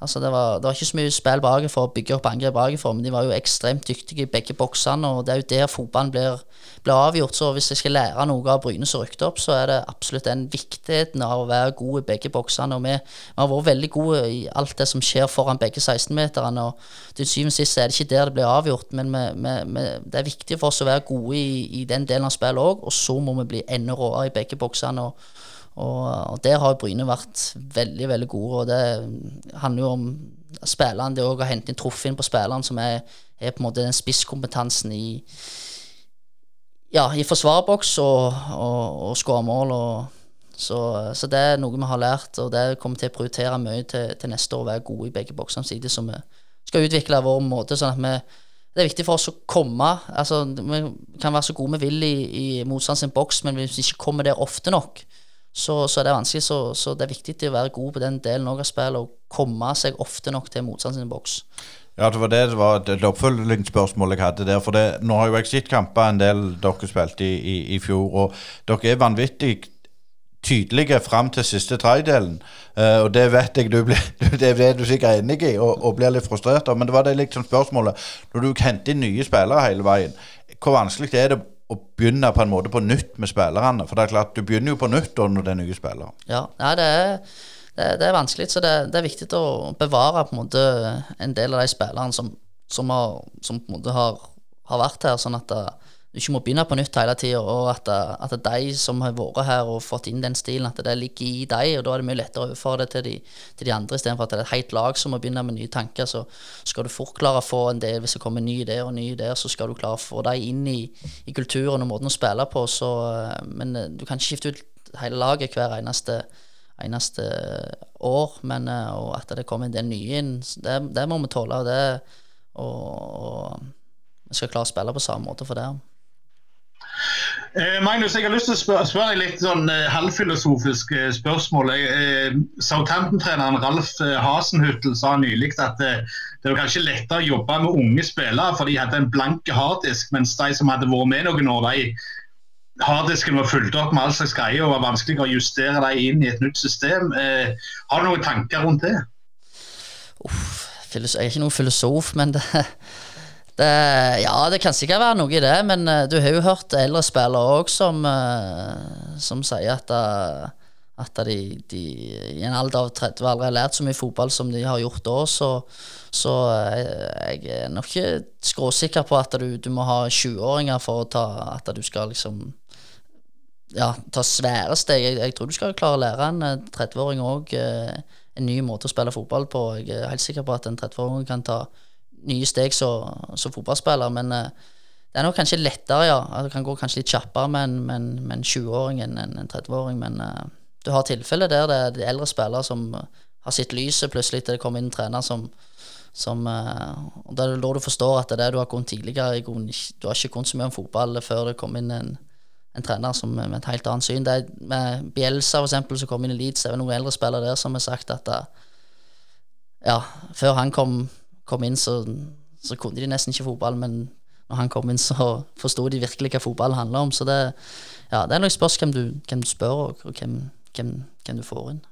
Altså det, var, det var ikke så mye spill for å bygge opp angrep bakenfor, men de var jo ekstremt dyktige i begge boksene, og det er jo der fotballen blir, blir, avgjort. Så hvis jeg skal lære noe av Bryne som rykte opp, så er det absolutt den viktigheten av å være god i begge boksene. Og vi, vi har vært veldig gode i alt det som skjer foran begge 16-meterne, og til syvende og sist er det ikke der det blir avgjort, men vi, vi, det er viktig for oss å være gode i, i den delen av spillet òg, og så må vi bli enda råere i begge boksene. og og, der har Bryne vært veldig veldig gode. og Det handler jo om spillerne. Det òg å hente inn truff inn på spilleren, som er, er, på en måte den spisskompetansen i ja, i forsvarboks og, og, og skåre. Så, så, det er noe vi har lært, og det kommer til å prioritere mye til, til neste år. Å være gode i begge boksene samtidig som vi skal utvikle vår måte. sånn at vi det er viktig for oss å komme altså Vi kan være så gode vi vil i, i motstanders boks, men hvis vi ikke kommer der ofte nok, så, så, det vanskelig. Så, så, det er viktig å være god på den delen av spillet og komme seg ofte nok til motstanders boks. Ja, det var det, det var jeg hadde der. For det, nå har jo jeg sett kamper en del dere spilte i, i, i, fjor, og dere er vanvittig tydelige fram til siste tredjedelen. Uh, og det vet jeg du blir, det er du sikkert enig i og, og blir litt frustrert av. Men det var det liksom spørsmålet. Når du henter inn nye spillere hele veien, hvor vanskelig er det å begynne på en måte på nytt med spillerne. For det er klart, du begynner jo på nytt når det er nye spillere. Ja, ja det, er, det, det, er, vanskelig, så det, det, er viktig å bevare på en måte en del av de spillerne som, som, har, som på en måte har, har vært her, sånn at det, du ikke må begynne på nytt hele tida, og at, at de som har vært her og fått inn den stilen, at det ligger i dem, og da er det mye lettere å overføre det til de, til de andre, istedenfor at det er et helt lag som må begynne med nye tanker. Så skal du fort klare å få en del, hvis det kommer nye ideer og nye ideer, så skal du klare å få dem inn i, i kulturen og måten å spille på. Så, men eh, du kan ikke skifte ut hele laget hver eneste eneste år, men eh, og at det kommer en del nye inn, det, det må vi tåle. Og, det, og, og vi skal klare å spille på samme måte for det. Eh, Magnus, jeg har lyst til å spørre, spørre deg litt sånn eh, halvfilosofisk eh, spørsmål. Eh, Southampton-treneren Ralf eh, Hasenhuttel sa nylig at eh, det var kanskje lettere å jobbe med unge spillere, for de hadde en blank harddisk, mens de som hadde vært med noen år, de harddisken var fulgt opp med all slags greier og var vanskelig å justere dem inn i et nytt system. har du noen tanker rundt det? Uff, jeg er ikke noen filosof, men det det, ja, det kan sikkert være noe i det, men uh, du har jo hørt eldre spillere òg som, uh, som sier at, at de, de, i en alder av 30 aldri har lært så mye fotball som de har gjort da. Så, så jeg er nok ikke skråsikker på at du, du må ha 20-åringer for å ta At du skal liksom ja, ta svære steg. Jeg, jeg, tror du skal klare å lære en 30-åring òg en ny måte å spille fotball på. Jeg er helt sikker på at en 30-åring kan ta nye steg som fotballspiller, men uh, det er nok kanskje lettere, ja. Det kan gå kanskje litt kjappere med en 20-åring enn en 30-åring, men uh, du har tilfeller der det er de eldre spillere som har sett lyset plutselig til det kommer inn en trener som, som og Da er da du forstår at det er det du har kunnet tidligere Du har ikke kunnet så mye om fotball før det kom inn en, en trener som med et helt annet syn. Det er med Bielsa, for eksempel, som kom inn i Leeds, det er noen eldre spillere der som har sagt at Ja, før han kom, kom inn, så, så kunne de nesten ikke fotball, men når han kom inn, så forsto de virkelig hva fotball handler om. Så det, ja, det er nok spørs hvem du, hvem du spør, og, og hvem, hvem, hvem, du får inn.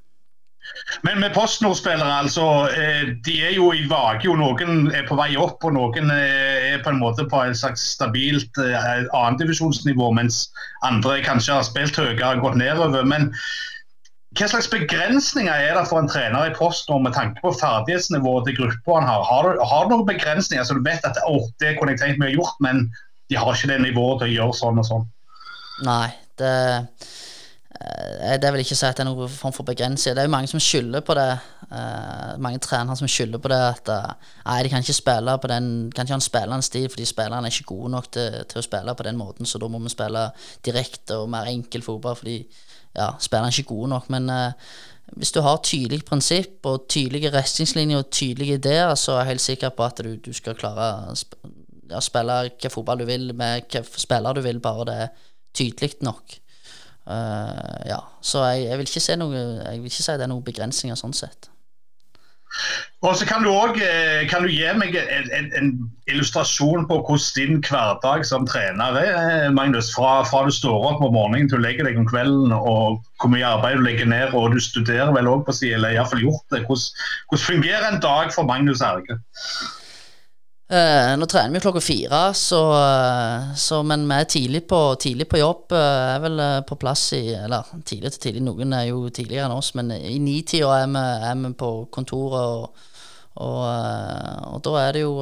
Men med PostNord-spillere, altså. Eh, de er jo i vage. Noen er på vei opp, og noen eh, er på en måte på et slags stabilt eh, annendivisjonsnivå, mens andre kanskje har spilt høyere og gått nedover. Men hva slags begrensninger er det for en trener i PostNord med tanke på ferdighetsnivået til gruppa han har? Har du, har du noen begrensninger så du vet at oh, det kunne jeg tenkt meg å gjort, men de har ikke det nivået til å gjøre sånn og sånn? Nei, det Eh, det vil ikke si at det er noen form for begrensning. Det er jo mange som skylder på det. Uh, mange trenere som skylder på det at uh, nei, de kan ikke spille på den Kan ikke ha en spillende stil fordi spillerne er ikke gode nok til, til, å spille på den måten, så da må vi spille direkte og mer enkel fotball fordi ja, spillerne er ikke gode nok. Men uh, hvis du har tydelig prinsipp og tydelige retningslinjer og tydelige ideer, så er jeg helt sikker på at du, du skal klare å sp ja, spille hvilken fotball du vil med hvilken spiller du vil, bare det er tydelig nok. Uh, ja, så jeg, jeg, vil ikke se noe, jeg vil ikke si det er noen begrensninger sånn sett. Og så kan du, også, eh, gi meg en, en, en, illustrasjon på hvordan din hverdag som trener er, eh, Magnus? Fra, fra, du står opp om morgenen til du legger deg om kvelden, og hvor mye arbeid du legger ned, og du studerer vel òg på siden, eller iallfall gjort det. Hvordan, hvordan fungerer en dag for Magnus Erge? Uh, nå trener vi klokka fire, så, så, men vi er tidlig på, tidlig på jobb. Uh, er vel på plass i Eller tidlig til tidlig, noen er jo tidligere enn oss, men i nitida er, er vi på kontoret. Og, og, og, da er det jo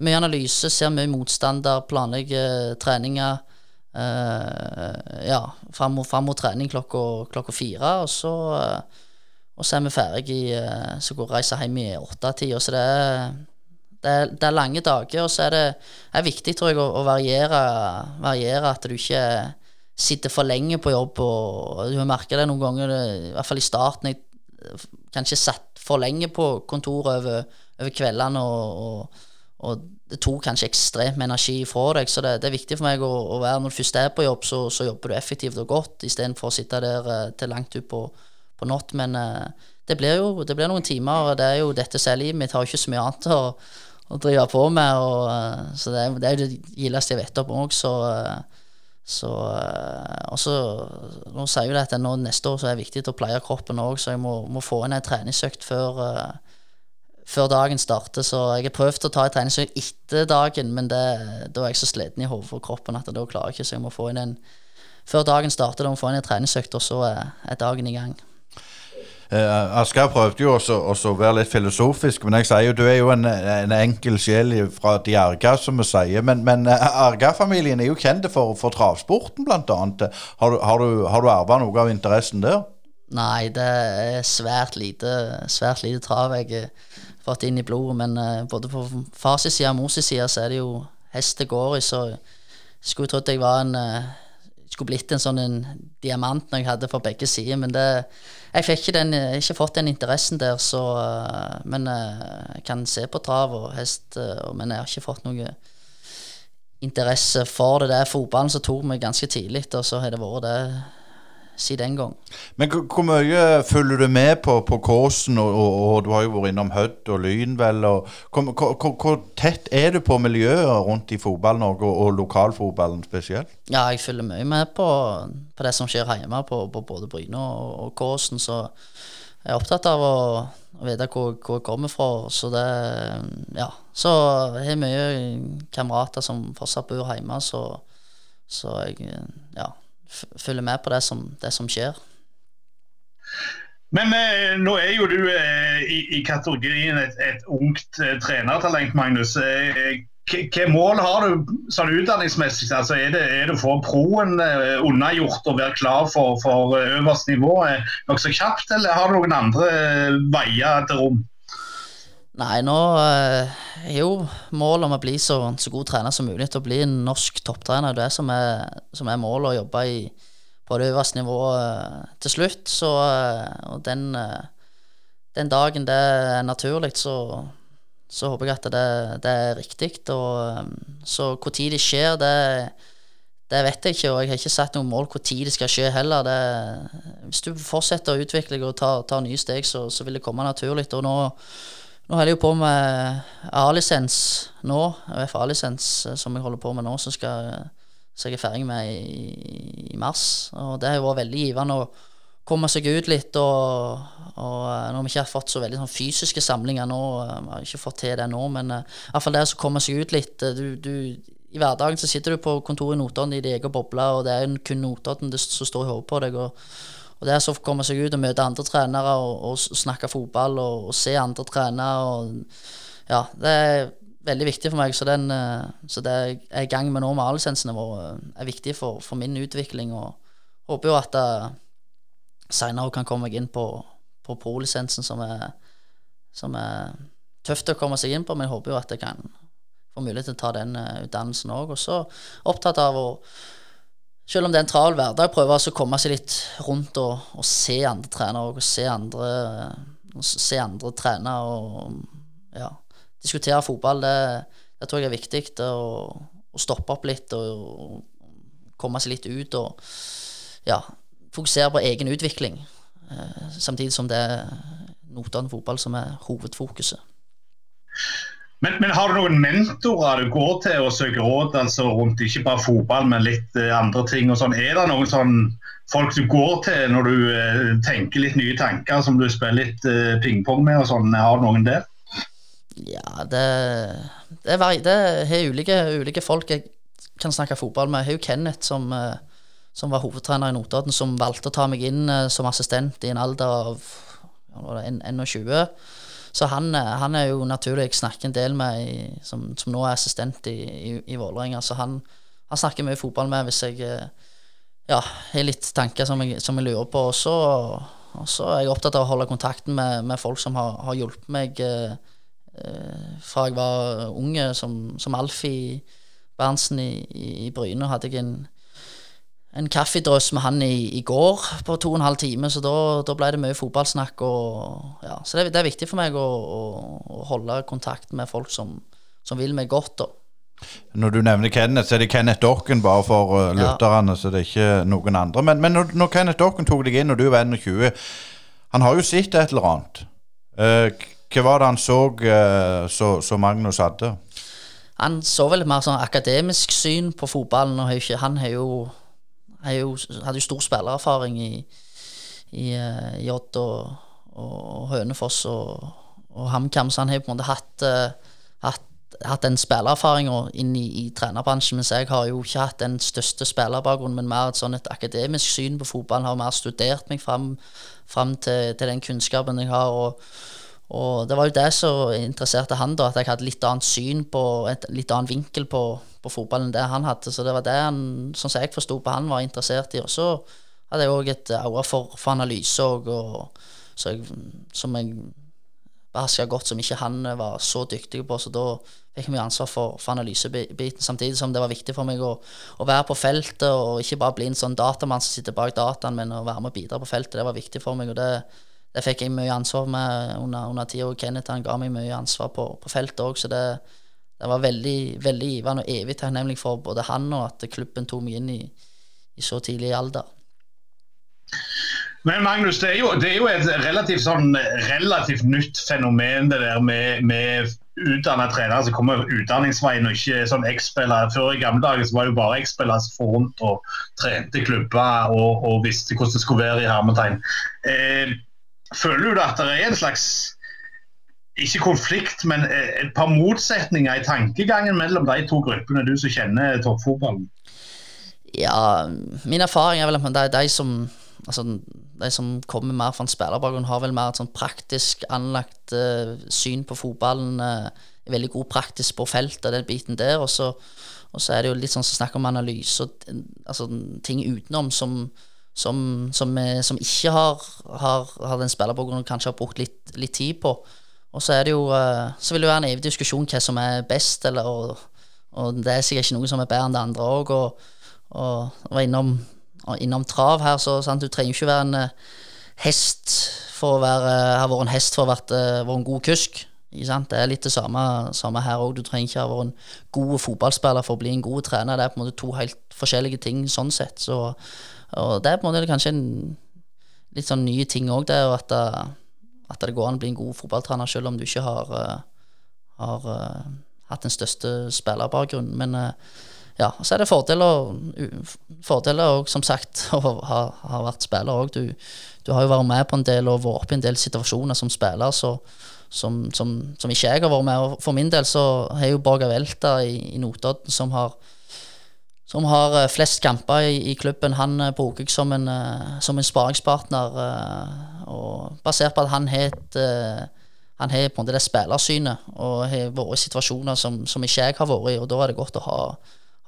mye analyse, ser mye motstander, planlegger treninger. ja, fram mot, fram mot, trening klokka, klokka fire, og så, og så er vi ferdige Så går reiser hjem i åttetida, så det er det er, det er, lange dager, og så er det er viktig tror jeg, å, å variere, variere, at du ikke sitter for lenge på jobb. og Du har merka det noen ganger, i hvert fall i starten. Jeg kanskje satt for lenge på kontoret over, over kveldene, og, og, og, det tok kanskje ekstremt med energi fra deg. Så det, det, er viktig for meg å, å, være Når du først er på jobb, så, så jobber du effektivt og godt, istedenfor å sitte der uh, til langt ut på, på natt. Men uh, det blir jo det blir noen timer, og det er jo dette som er livet mitt. Har ikke så mye annet å å drive på med. Og, eh, så det, det er jo det gildeste jeg vet om òg, så, eh, så eh, Og så Nå sier jo det at nå, neste år så er det viktig å pleie kroppen òg, så jeg må, må, få inn en treningsøkt før, før dagen starter. Så jeg har prøvd å ta en treningsøkt etter dagen, men det, da er jeg så sliten i hodet for kroppen at da klarer jeg ikke, så jeg må få inn en før dagen starter, da må jeg få inn en treningsøkt, og så er, er dagen i gang. Uh, Asker prøvde jo også, også, å være litt filosofisk, men jeg sier jo du er jo en, en enkel sjel fra de Arga, som vi sier. Men, men uh, Arga-familien er jo kjent for, for travsporten, annet. Har har du, har du arva noe av interessen der? Nei, det er svært lite, svært lite trav jeg har fått inn i blodet. Men uh, både på fars side og mors side så er det jo hest det går i, så skulle trodd jeg var en skulle blitt en sånn en diamant når jeg hadde for begge sider, men det jeg fikk ikke, den, ikke fått den interessen der, så eh, Men eh, jeg kan se på trav og hest, eh, men jeg har ikke fått noe interesse for det. Det er fotballen som tok meg ganske tidlig, og så har det vært det siden den gang. Men hvor mye følger du med på, på Kåsen, og, og, og, du har jo vært innom Hødd og Lyn, vel. Og, hvor, tett er du på miljøet rundt i Fotball-Norge, og, og lokalfotballen spesielt? Ja, jeg følger mye med på, på det som skjer hjemme, på, på både Bryne og, Kåsen. Så jeg er opptatt av å vite hvor, hvor, jeg kommer fra. Så det Ja. Så jeg har mye kamerater som fortsatt bor hjemme, så, så jeg Ja følger med på det som, det som skjer. Men eh, nå er jo du eh, i, i, kategorien et, et ungt eh, trenertalent, Magnus. Eh, hva mål har du sånn utdanningsmessig? Altså, er, det, er det å få proen eh, unnagjort og være klar for, for eh, øverste nivå nokså kjapt, eller har du noen andre veier til rom? Nei, nå er jo målet om å bli så, så, god trener som mulig. Til å bli en norsk topptrener. Det er som er, som er målet, å jobbe i, på det øverste nivået eh, til slutt. Så eh, og den, eh, den dagen det er naturlig, så, så håper jeg at det, det er riktig. Og så når det skjer, det, det vet jeg ikke, og jeg har ikke satt noe mål tid det skal skje heller. Det, hvis du fortsetter å utvikle og tar, tar nye steg, så, så, vil det komme naturlig. Og nå, nå holder jeg jo på med A-lisens nå, UFA-lisens, som jeg holder på med nå, som jeg er ferdig med i, i, mars. Og det har jo vært veldig givende å komme seg ut litt. Og, og når vi ikke har fått så veldig sånn fysiske samlinger nå, vi har ikke fått til det nå, men uh, i hvert fall det å komme seg ut litt. Du, du i hverdagen så sitter du på kontoret i Notodden i din egen boble, og det er kun Notodden som står i hodet på deg. Og, og det å komme seg ut og møte andre trenere og, og, snakke fotball og, og, se andre trenere og Ja, det er veldig viktig for meg. Så, den, eh, så det jeg er i gang med nå med A-lisensene våre, eh, er viktig for, for, min utvikling. Og håper jo at jeg eh, seinere kan komme meg inn på, på pro-lisensen, som, som er tøft å komme seg inn på, men jeg håper jo at jeg kan få mulighet til å ta den utdannelsen òg. Og så opptatt av å selv om det er en travel hverdag, prøve å komme seg litt rundt og, og se andre trenere og se andre, se andre trene og ja, diskutere fotball. Det, det, tror jeg er viktig. Å, stoppe opp litt og, og, komme seg litt ut og ja, fokusere på egen utvikling. Eh, samtidig som det er Notodden fotball som er hovedfokuset. Men, men, har du noen mentorer du går til og søker råd altså rundt ikke bare fotball, men litt uh, andre ting? og sånn? Er det noen sånn folk du går til når du uh, tenker litt nye tanker, som du spiller litt uh, pingpong med? og sånn? Har du noen der? Ja, det, er, det er ulike, ulike, folk jeg kan snakke fotball med. Jeg har jo Kenneth som, som var hovedtrener i Notodden, som valgte å ta meg inn som assistent i en alder av 21. Så han, eh, han, er jo naturlig jeg snakker en del med, i, som, som, nå er assistent i, i, i Vålerenga. Så han, han, snakker mye fotball med hvis jeg eh, ja, har litt tanker som jeg, som jeg lurer på. Og så, og så, er jeg opptatt av å holde kontakten med, med folk som har, har hjulpet meg eh, eh fra jeg var unge, som, som Alfie Berntsen i, i, i Bryne. hadde jeg en en kaffedrøss med han i, i, går på to og en halv time, så da, da ble det mye fotballsnakk. Og, ja. Så det, det, er viktig for meg å, å, å holde kontakt med folk som, som, vil meg godt. Da. Når du nevner Kenneth, så er det Kenneth Dokken bare for uh, lytterne, ja. så det er ikke noen andre. Men, men når, når, Kenneth Dokken tok deg inn, og du var 21, han har jo sett et eller annet. Uh, hva var det han så uh, så, så Magnus hadde? Han så vel et mer sånn akademisk syn på fotballen. og Han har jo jo, hadde jo stor spillererfaring i, i, eh, i Odd og, og, Hønefoss og, og HamKam, så han har på en måte hatt, uh, hatt, hatt den spillererfaringa inn i, i, trenerbransjen. Mens jeg har jo ikke hatt den største spillerbakgrunnen, men mer et sånn et akademisk syn på fotball. Har mer studert meg fram, fram til, til, den kunnskapen jeg har. og og det var jo det som interesserte han, da, at jeg hadde litt annet syn på et litt annen vinkel på, på fotballen enn det han hadde. Så det var det han, sånn som jeg forsto på han, var interessert i. Og så hadde jeg òg et øye for, for, analyse og, og jeg, som jeg beherska godt, som ikke han var så dyktig på. Så da fikk jeg mye ansvar for, for analysebiten, samtidig som det var viktig for meg å, å, være på feltet og ikke bare bli en sånn datamann som sitter bak dataen, men å være med og bidra på feltet. Det var viktig for meg. og det det fikk jeg mye ansvar med under, under tida. Kenneth han ga meg mye ansvar på, på feltet òg, så det, det, var veldig veldig givende og evig takknemlig for både han og at klubben tok meg inn i, i så tidlig alder. Men Magnus, det er, jo, det er jo, et relativt, sånn, relativt nytt fenomen det der med, med utdanna trenere som kommer utdanningsveien og ikke sånn X-spillere. Før i gamle dager så var det jo bare X-spillere som for rundt og trente klubber og, og, visste hvordan det skulle være i hermetegn. Eh, Føler du at det er en slags ikke konflikt, men et par motsetninger i tankegangen mellom de to gruppene, du som kjenner toppfotballen? Ja, min erfaring er vel at det er de som altså, de som kommer mer fra en spillerbakgrunn, har vel mer et sånn praktisk anlagt uh, syn på fotballen. Uh, veldig god praktisk på feltet, den biten der. Og så, så er det jo litt sånn som snakk om analyse og altså, ting utenom som som, som, som ikke har, har, har den spillerbakgrunnen kanskje har brukt litt, litt, tid på. Og så er det jo eh, Så vil det være en evig diskusjon hva som er best, eller, og, og, det er sikkert ikke noe som er bedre enn det andre òg. Og, og, og innom, innom, trav her, så sant, du trenger ikke være en eh, hest for å være, ha vært en hest for å ha vært, en god kusk? Det er litt det samme, samme her òg. Du trenger ikke ha vært en god fotballspiller for å bli en god trener. Det er på en måte to helt forskjellige ting sånn sett. Så, og det er på en måte kanskje en litt sånn nye ting òg, det at, at det går an å bli en god fotballtrener selv om du ikke har, eh, har eh, hatt den største spillerbakgrunnen. Men eh, ja, så er det fordeler, fordeler og som sagt å ha, ha vært spiller òg. Du, du har jo vært med på en del og vært oppe i en del situasjoner som spiller så, som, som, som ikke jeg har vært med. Og for min del så er jo Borga Velta i, i Notodden som har som har eh, flest kamper i, i klubben. Han eh, bruker jeg som en, eh, som en sparingspartner. og basert på at han har han har på en måte det spillersynet og har vært i situasjoner som, som ikke jeg har vært i, og da er det godt å ha,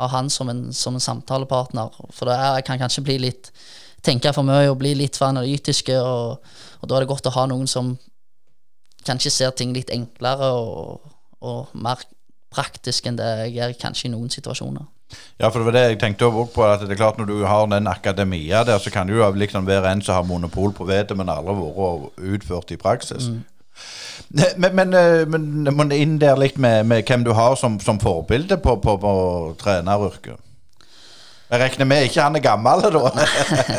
ha han som en, som en samtalepartner. For jeg kan kanskje bli litt tenke for mye og bli litt for analytiske, og, og da er det godt å ha noen som kanskje ser ting litt enklere og, og mer praktisk enn det jeg gjør kanskje i noen situasjoner. Ja, for det var det jeg tenkte også på. at det er klart Når du har den akademia der, så kan det jo liksom være en som har monopol på vettet, men aldri vært utført i praksis. Mm. Men, men, eh, men inn der litt med, med hvem du har som, som forbilde på, på, på treneryrket. Jeg regner med ikke han er gammel, da?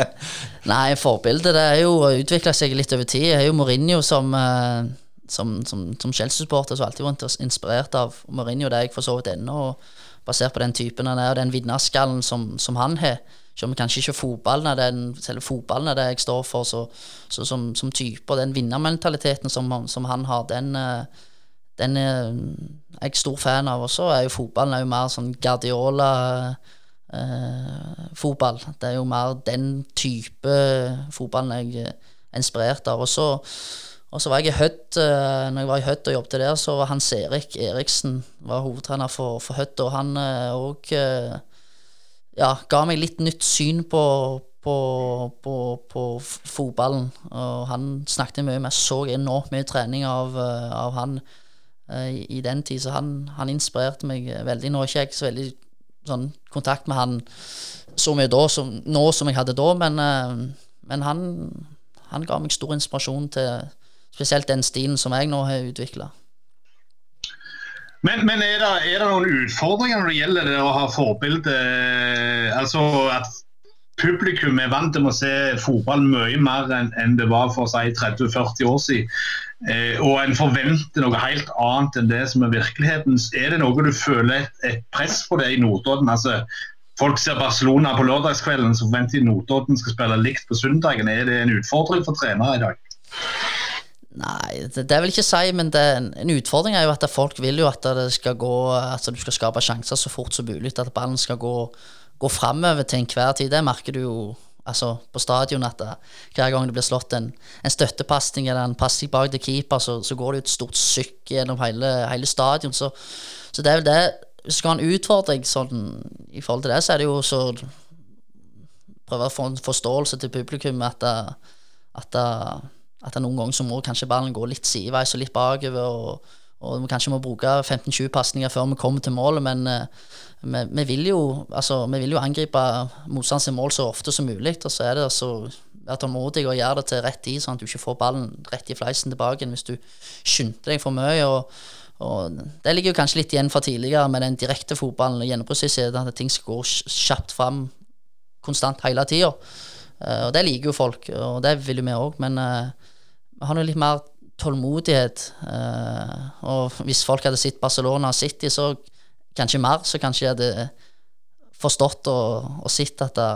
Nei, forbildet det er jo utvikla seg litt over tid. Jeg er jo Mourinho som, eh, som, som, som Chelsea-supporter som alltid vært inspirert av Mourinho. Det er jeg for så vidt ennå. og Basert på den typen han er, og den vinnerskallen som, som han har. Selv om kanskje ikke fotballen er den, selve fotballen er det jeg står for, så, så som, som type og den vinnermentaliteten som, som han har, den, eh, den er jeg stor fan av. Og så er jo fotballen er jo mer sånn Guardiola eh. Det er jo mer den type fotballen jeg er inspirert av. Og så, og så var jeg i Hødd, eh, når jeg var i Hødd og jobbet der, så var Hans Erik Eriksen var hovedtrener for, for Hødd, og han òg ja, ga meg litt nytt syn på, på, på, på fotballen. Og han snakket mye med, så enormt mye trening av, eh, av han eh, i, i den tid, så han, han inspirerte meg veldig. Nå er ikke jeg så veldig sånn kontakt med han så mye da som, nå som jeg hadde da, men, eh, men han, han ga meg stor inspirasjon til spesielt den stilen som jeg nå har utvikla. Men, men er, det, er det noen utfordringer når det gjelder det å ha forbilde? Altså at publikum er vant til å se fotball mye mer enn en det var for si 30-40 år siden. Eh, og en forventer noe helt annet enn det som er virkeligheten. Er det noe du føler et press på det i Notodden? Altså, folk ser Barcelona på lørdagskvelden, så forventer de Notodden skal spille likt på søndagen. Er det en utfordring for trenere i dag? Nei, det, det vil jeg ikke si, men det, en, utfordring er jo at folk vil jo at det skal gå At du skal skape sjanser så fort som mulig. At ballen skal gå, gå framover til enhver tid. Det merker du jo altså, på stadion at det, hver gang det blir slått en, en støttepasning eller en pasning bak til keeper, så, så går det jo et stort sykk gjennom hele, hele stadion. Så, så det er vel det Hvis du skal ha en utfordring sånn, i forhold til det, så er det jo så prøve å få en forståelse til publikum at, at, at noen ganger så må kanskje ballen gå litt sideveis og litt bakover. og, og vi kanskje må bruke 15-20 pasninger før vi kommer til målet, men eh, vi, vi, vil jo, altså, vi vil jo angripe motstanders mål så ofte som mulig. Og så er det altså være tålmodig og gjøre det til rett tid, sånn at du ikke får ballen rett i fleisen tilbake hvis du skynder deg for mye. og og Det ligger jo kanskje litt igjen fra tidligere med den direkte fotballen og gjennomprosesset, at ting skal gå kjapt fram konstant hele tida. og det liker jo folk, og det vil jo vi òg, men eh, har nå litt mer tålmodighet. eh, og hvis folk hadde sett Barcelona City, så kanskje mer, så kanskje jeg hadde forstått og, og sett at det,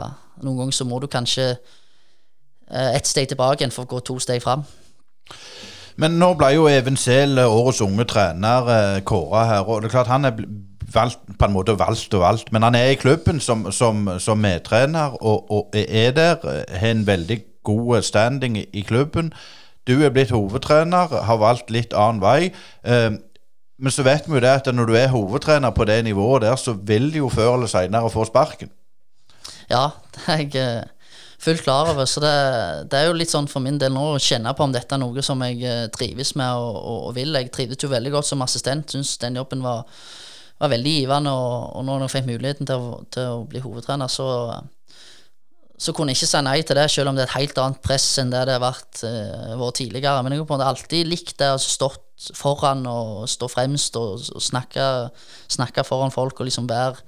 noen ganger så må du kanskje eh, ett steg tilbake for å gå to steg fram. Men nå ble jo Even Sehl årets unge trener eh, kåra her. og det er klart Han er valgt, på en måte valgt og valgt, men han er i klubben som, som, som medtrener og, og er der. eh, Har en veldig god standing i klubben. Du er blitt hovedtrener, har valgt litt annen vei. Eh, men så vet vi jo det at når du er hovedtrener på det nivået der, så vil du jo før eller senere få sparken. Ja, det er jeg eh, fullt klar over. Så det, det er jo litt sånn for min del nå å kjenne på om dette er noe som jeg eh, trives med og, og vil. Jeg trivdes jo veldig godt som assistent. Syns den jobben var, var veldig givende. Og, og når jeg fikk muligheten til å, til å bli hovedtrener, så, så kunne jeg ikke si nei til det, selv om det er et helt annet press enn det det har vært, uh, vår tidligere. Men jeg har alltid likt det altså stått, foran og stå fremst og, og snakke, snakke, foran folk og liksom være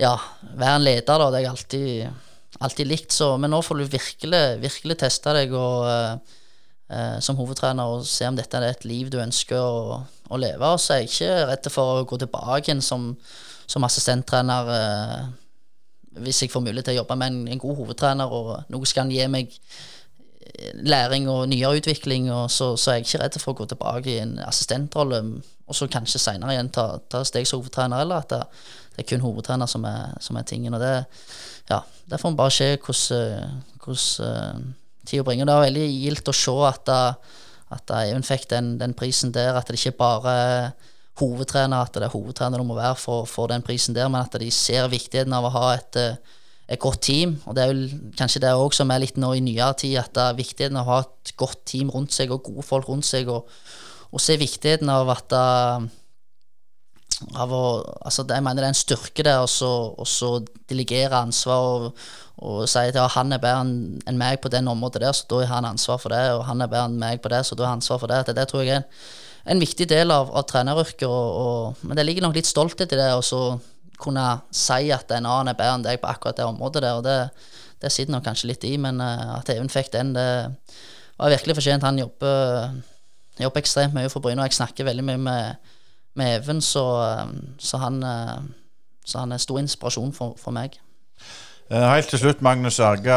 ja, være en leder. da, Det har jeg alltid, alltid likt. Så, men nå får du virkelig, virkelig teste deg og, uh, som hovedtrener og se om dette er et liv du ønsker å, å leve. Og så er jeg ikke redd for å gå tilbake igjen som, som assistenttrener. Eh, hvis jeg får mulighet til å jobbe med en, en god hovedtrener, og noe skal han gi meg læring og nyere utvikling, og så, så, er jeg ikke redd for å gå tilbake i en assistentrolle, og så kanskje seinere igjen ta, ta steg som hovedtrener, eller at det, det, er kun hovedtrener som er, som er tingen. Og det, ja, får bare se hvordan, hvordan uh, tida bringer. Det er veldig gildt å se at, at Even fikk den, den, prisen der, at det ikke bare er hovedtrener, at det er hovedtrener du må være for, for, den prisen der, men at de ser viktigheten av å ha et uh, et godt team. Og det er vel kanskje det òg som er litt nå i nyere tid, at det er viktigheten av å ha et godt team rundt seg og gode folk rundt seg, og, og se viktigheten av at uh, av å, altså Jeg mener det er en styrke der å delegere ansvar og, og si at ja, han er bedre enn meg på den området der, så da har han ansvar for det, og han er bedre enn meg på det, så da har han ansvar for det. Det, det tror jeg er en, viktig del av, av treneryrket, men det ligger nok litt stolthet i det. og så kunne si at en annen er bedre enn deg på akkurat det området der. og Det, det sitter nok kanskje litt i, men uh, at Even fikk den, det var virkelig fortjent. Han jobber, jobber, ekstremt mye for Bryne, og jeg snakker veldig mye med, med Even, så, uh, så, han, uh, så, han, er stor inspirasjon for, for meg. Eh, helt til slutt, Magnus Arga.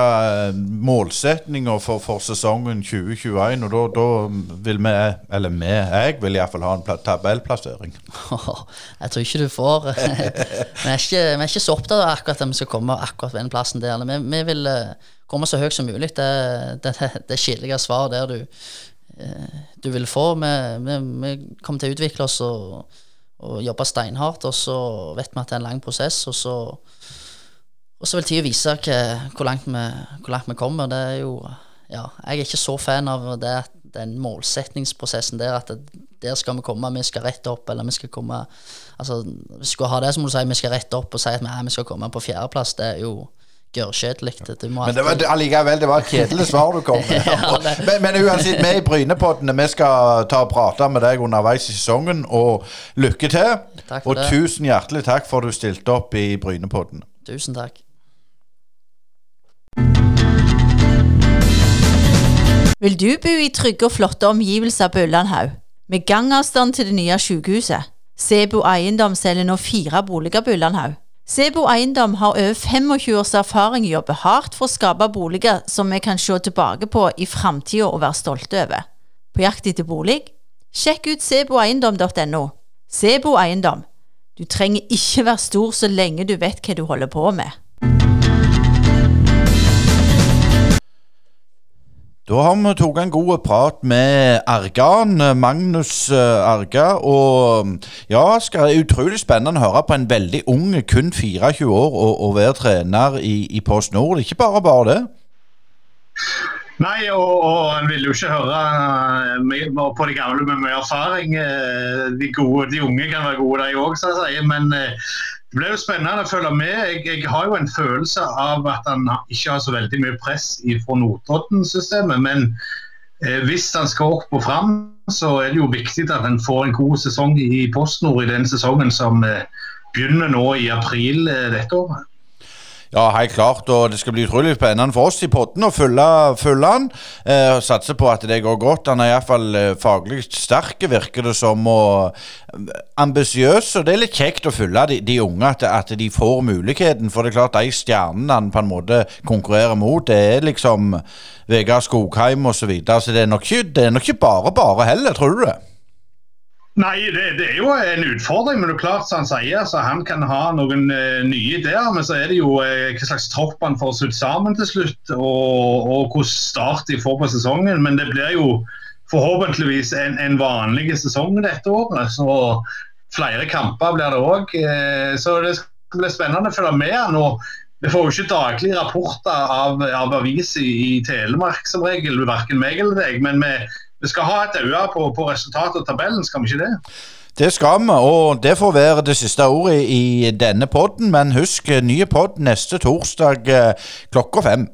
Målsettinga Målsetninger for, for, sesongen 2021. Og da, vil vi, eller vi, jeg vil iallfall ha en tabellplassering. jeg tror ikke du får Vi er ikke, vi er ikke så opptatt av akkurat at vi skal komme akkurat ved den plassen der. Vi, vi vil eh, komme så høyt som mulig. Det, er det, det svaret der du, du vil få. Vi, vi, vi, kommer til å utvikle oss og, og jobbe steinhardt, og så vet vi at det er en lang prosess. og så og så vil tida vise hvor langt, vi, hvor langt vi kommer. Det er jo ja, jeg er ikke så fan av det, den målsetningsprosessen der at det, der skal vi komme, vi skal rette opp, eller vi skal komme Altså, vi skal ha det, så må du si vi skal rette opp og si at vi, vi skal komme på fjerdeplass. Det er jo gørrkjedelig. Men det var allikevel det var et kjedelig svar du kom med. ja, men, men, uansett, vi i Brynepoddene vi skal ta og prate med deg underveis i sesongen, og lykke til. og det. tusen hjertelig takk for at du stilte opp i Brynepodden. Tusen takk. Vil du bo i trygge og flotte omgivelser på Ullandhaug, med gangavstand til det nye sykehuset? Sebo Eiendom selger nå fire boliger på Ullandhaug. Sebo Eiendom har over 25 års erfaring i å jobbe hardt for å skape boliger som vi kan se tilbake på i framtida og være stolte over. På jakt etter bolig? Sjekk ut seboeiendom.no. Sebo Eiendom. Du trenger ikke være stor så lenge du vet hva du holder på med. Da har vi tatt en god prat med Argan, Magnus eh, Arga. Og ja, skal det utrolig spennende å høre på en veldig ung, kun 24 år, og, være trener i, i Post Nord. Ikke bare bare det. Nei, og, og en vil jo ikke høre uh, på de gamle med mye erfaring. Uh, de, gode, de unge kan være gode, de òg, som jeg sier. Men det blir jo spennende å følge med. Jeg, jeg, har jo en følelse av at han ikke har så veldig mye press fra Notodden-systemet. Men eh, hvis han skal opp og fram, så er det jo viktig at han får en god sesong i PostNord i den sesongen som eh, begynner nå i april eh, dette året. Ja, helt klart. Og det skal bli utrolig spennende for oss i potten å følge, han. Eh, satse på at det går godt. Han er iallfall eh, faglig sterk, virker det som. Og eh, ambisiøs. Og det er litt kjekt å følge de, de unge, at, at, de får muligheten. For det er klart, de stjernene han på en måte konkurrerer mot, det er liksom Vegard Skogheim osv. Så, videre. så det er, ikke, det er nok ikke bare bare heller, tror du det? Nei, det, det, er jo en utfordring. Men det er klart, som han sier, så han kan ha noen uh, nye ideer. Men så er det jo uh, hva slags tropp han får sydd sammen til slutt, og, og hvordan start de får på sesongen. Men det blir jo forhåpentligvis en, en vanlig sesong dette året. Så flere kamper blir det òg. Eh, så det blir spennende å følge med han. vi får jo ikke daglige rapporter av, av aviser i, i Telemark som regel, verken meg eller deg. men vi vi skal ha et øye på, på resultatet og tabellen, skal vi ikke det? Det skal vi, og det får være det siste ordet i denne podden. Men husk, nye podd neste torsdag eh, klokka fem.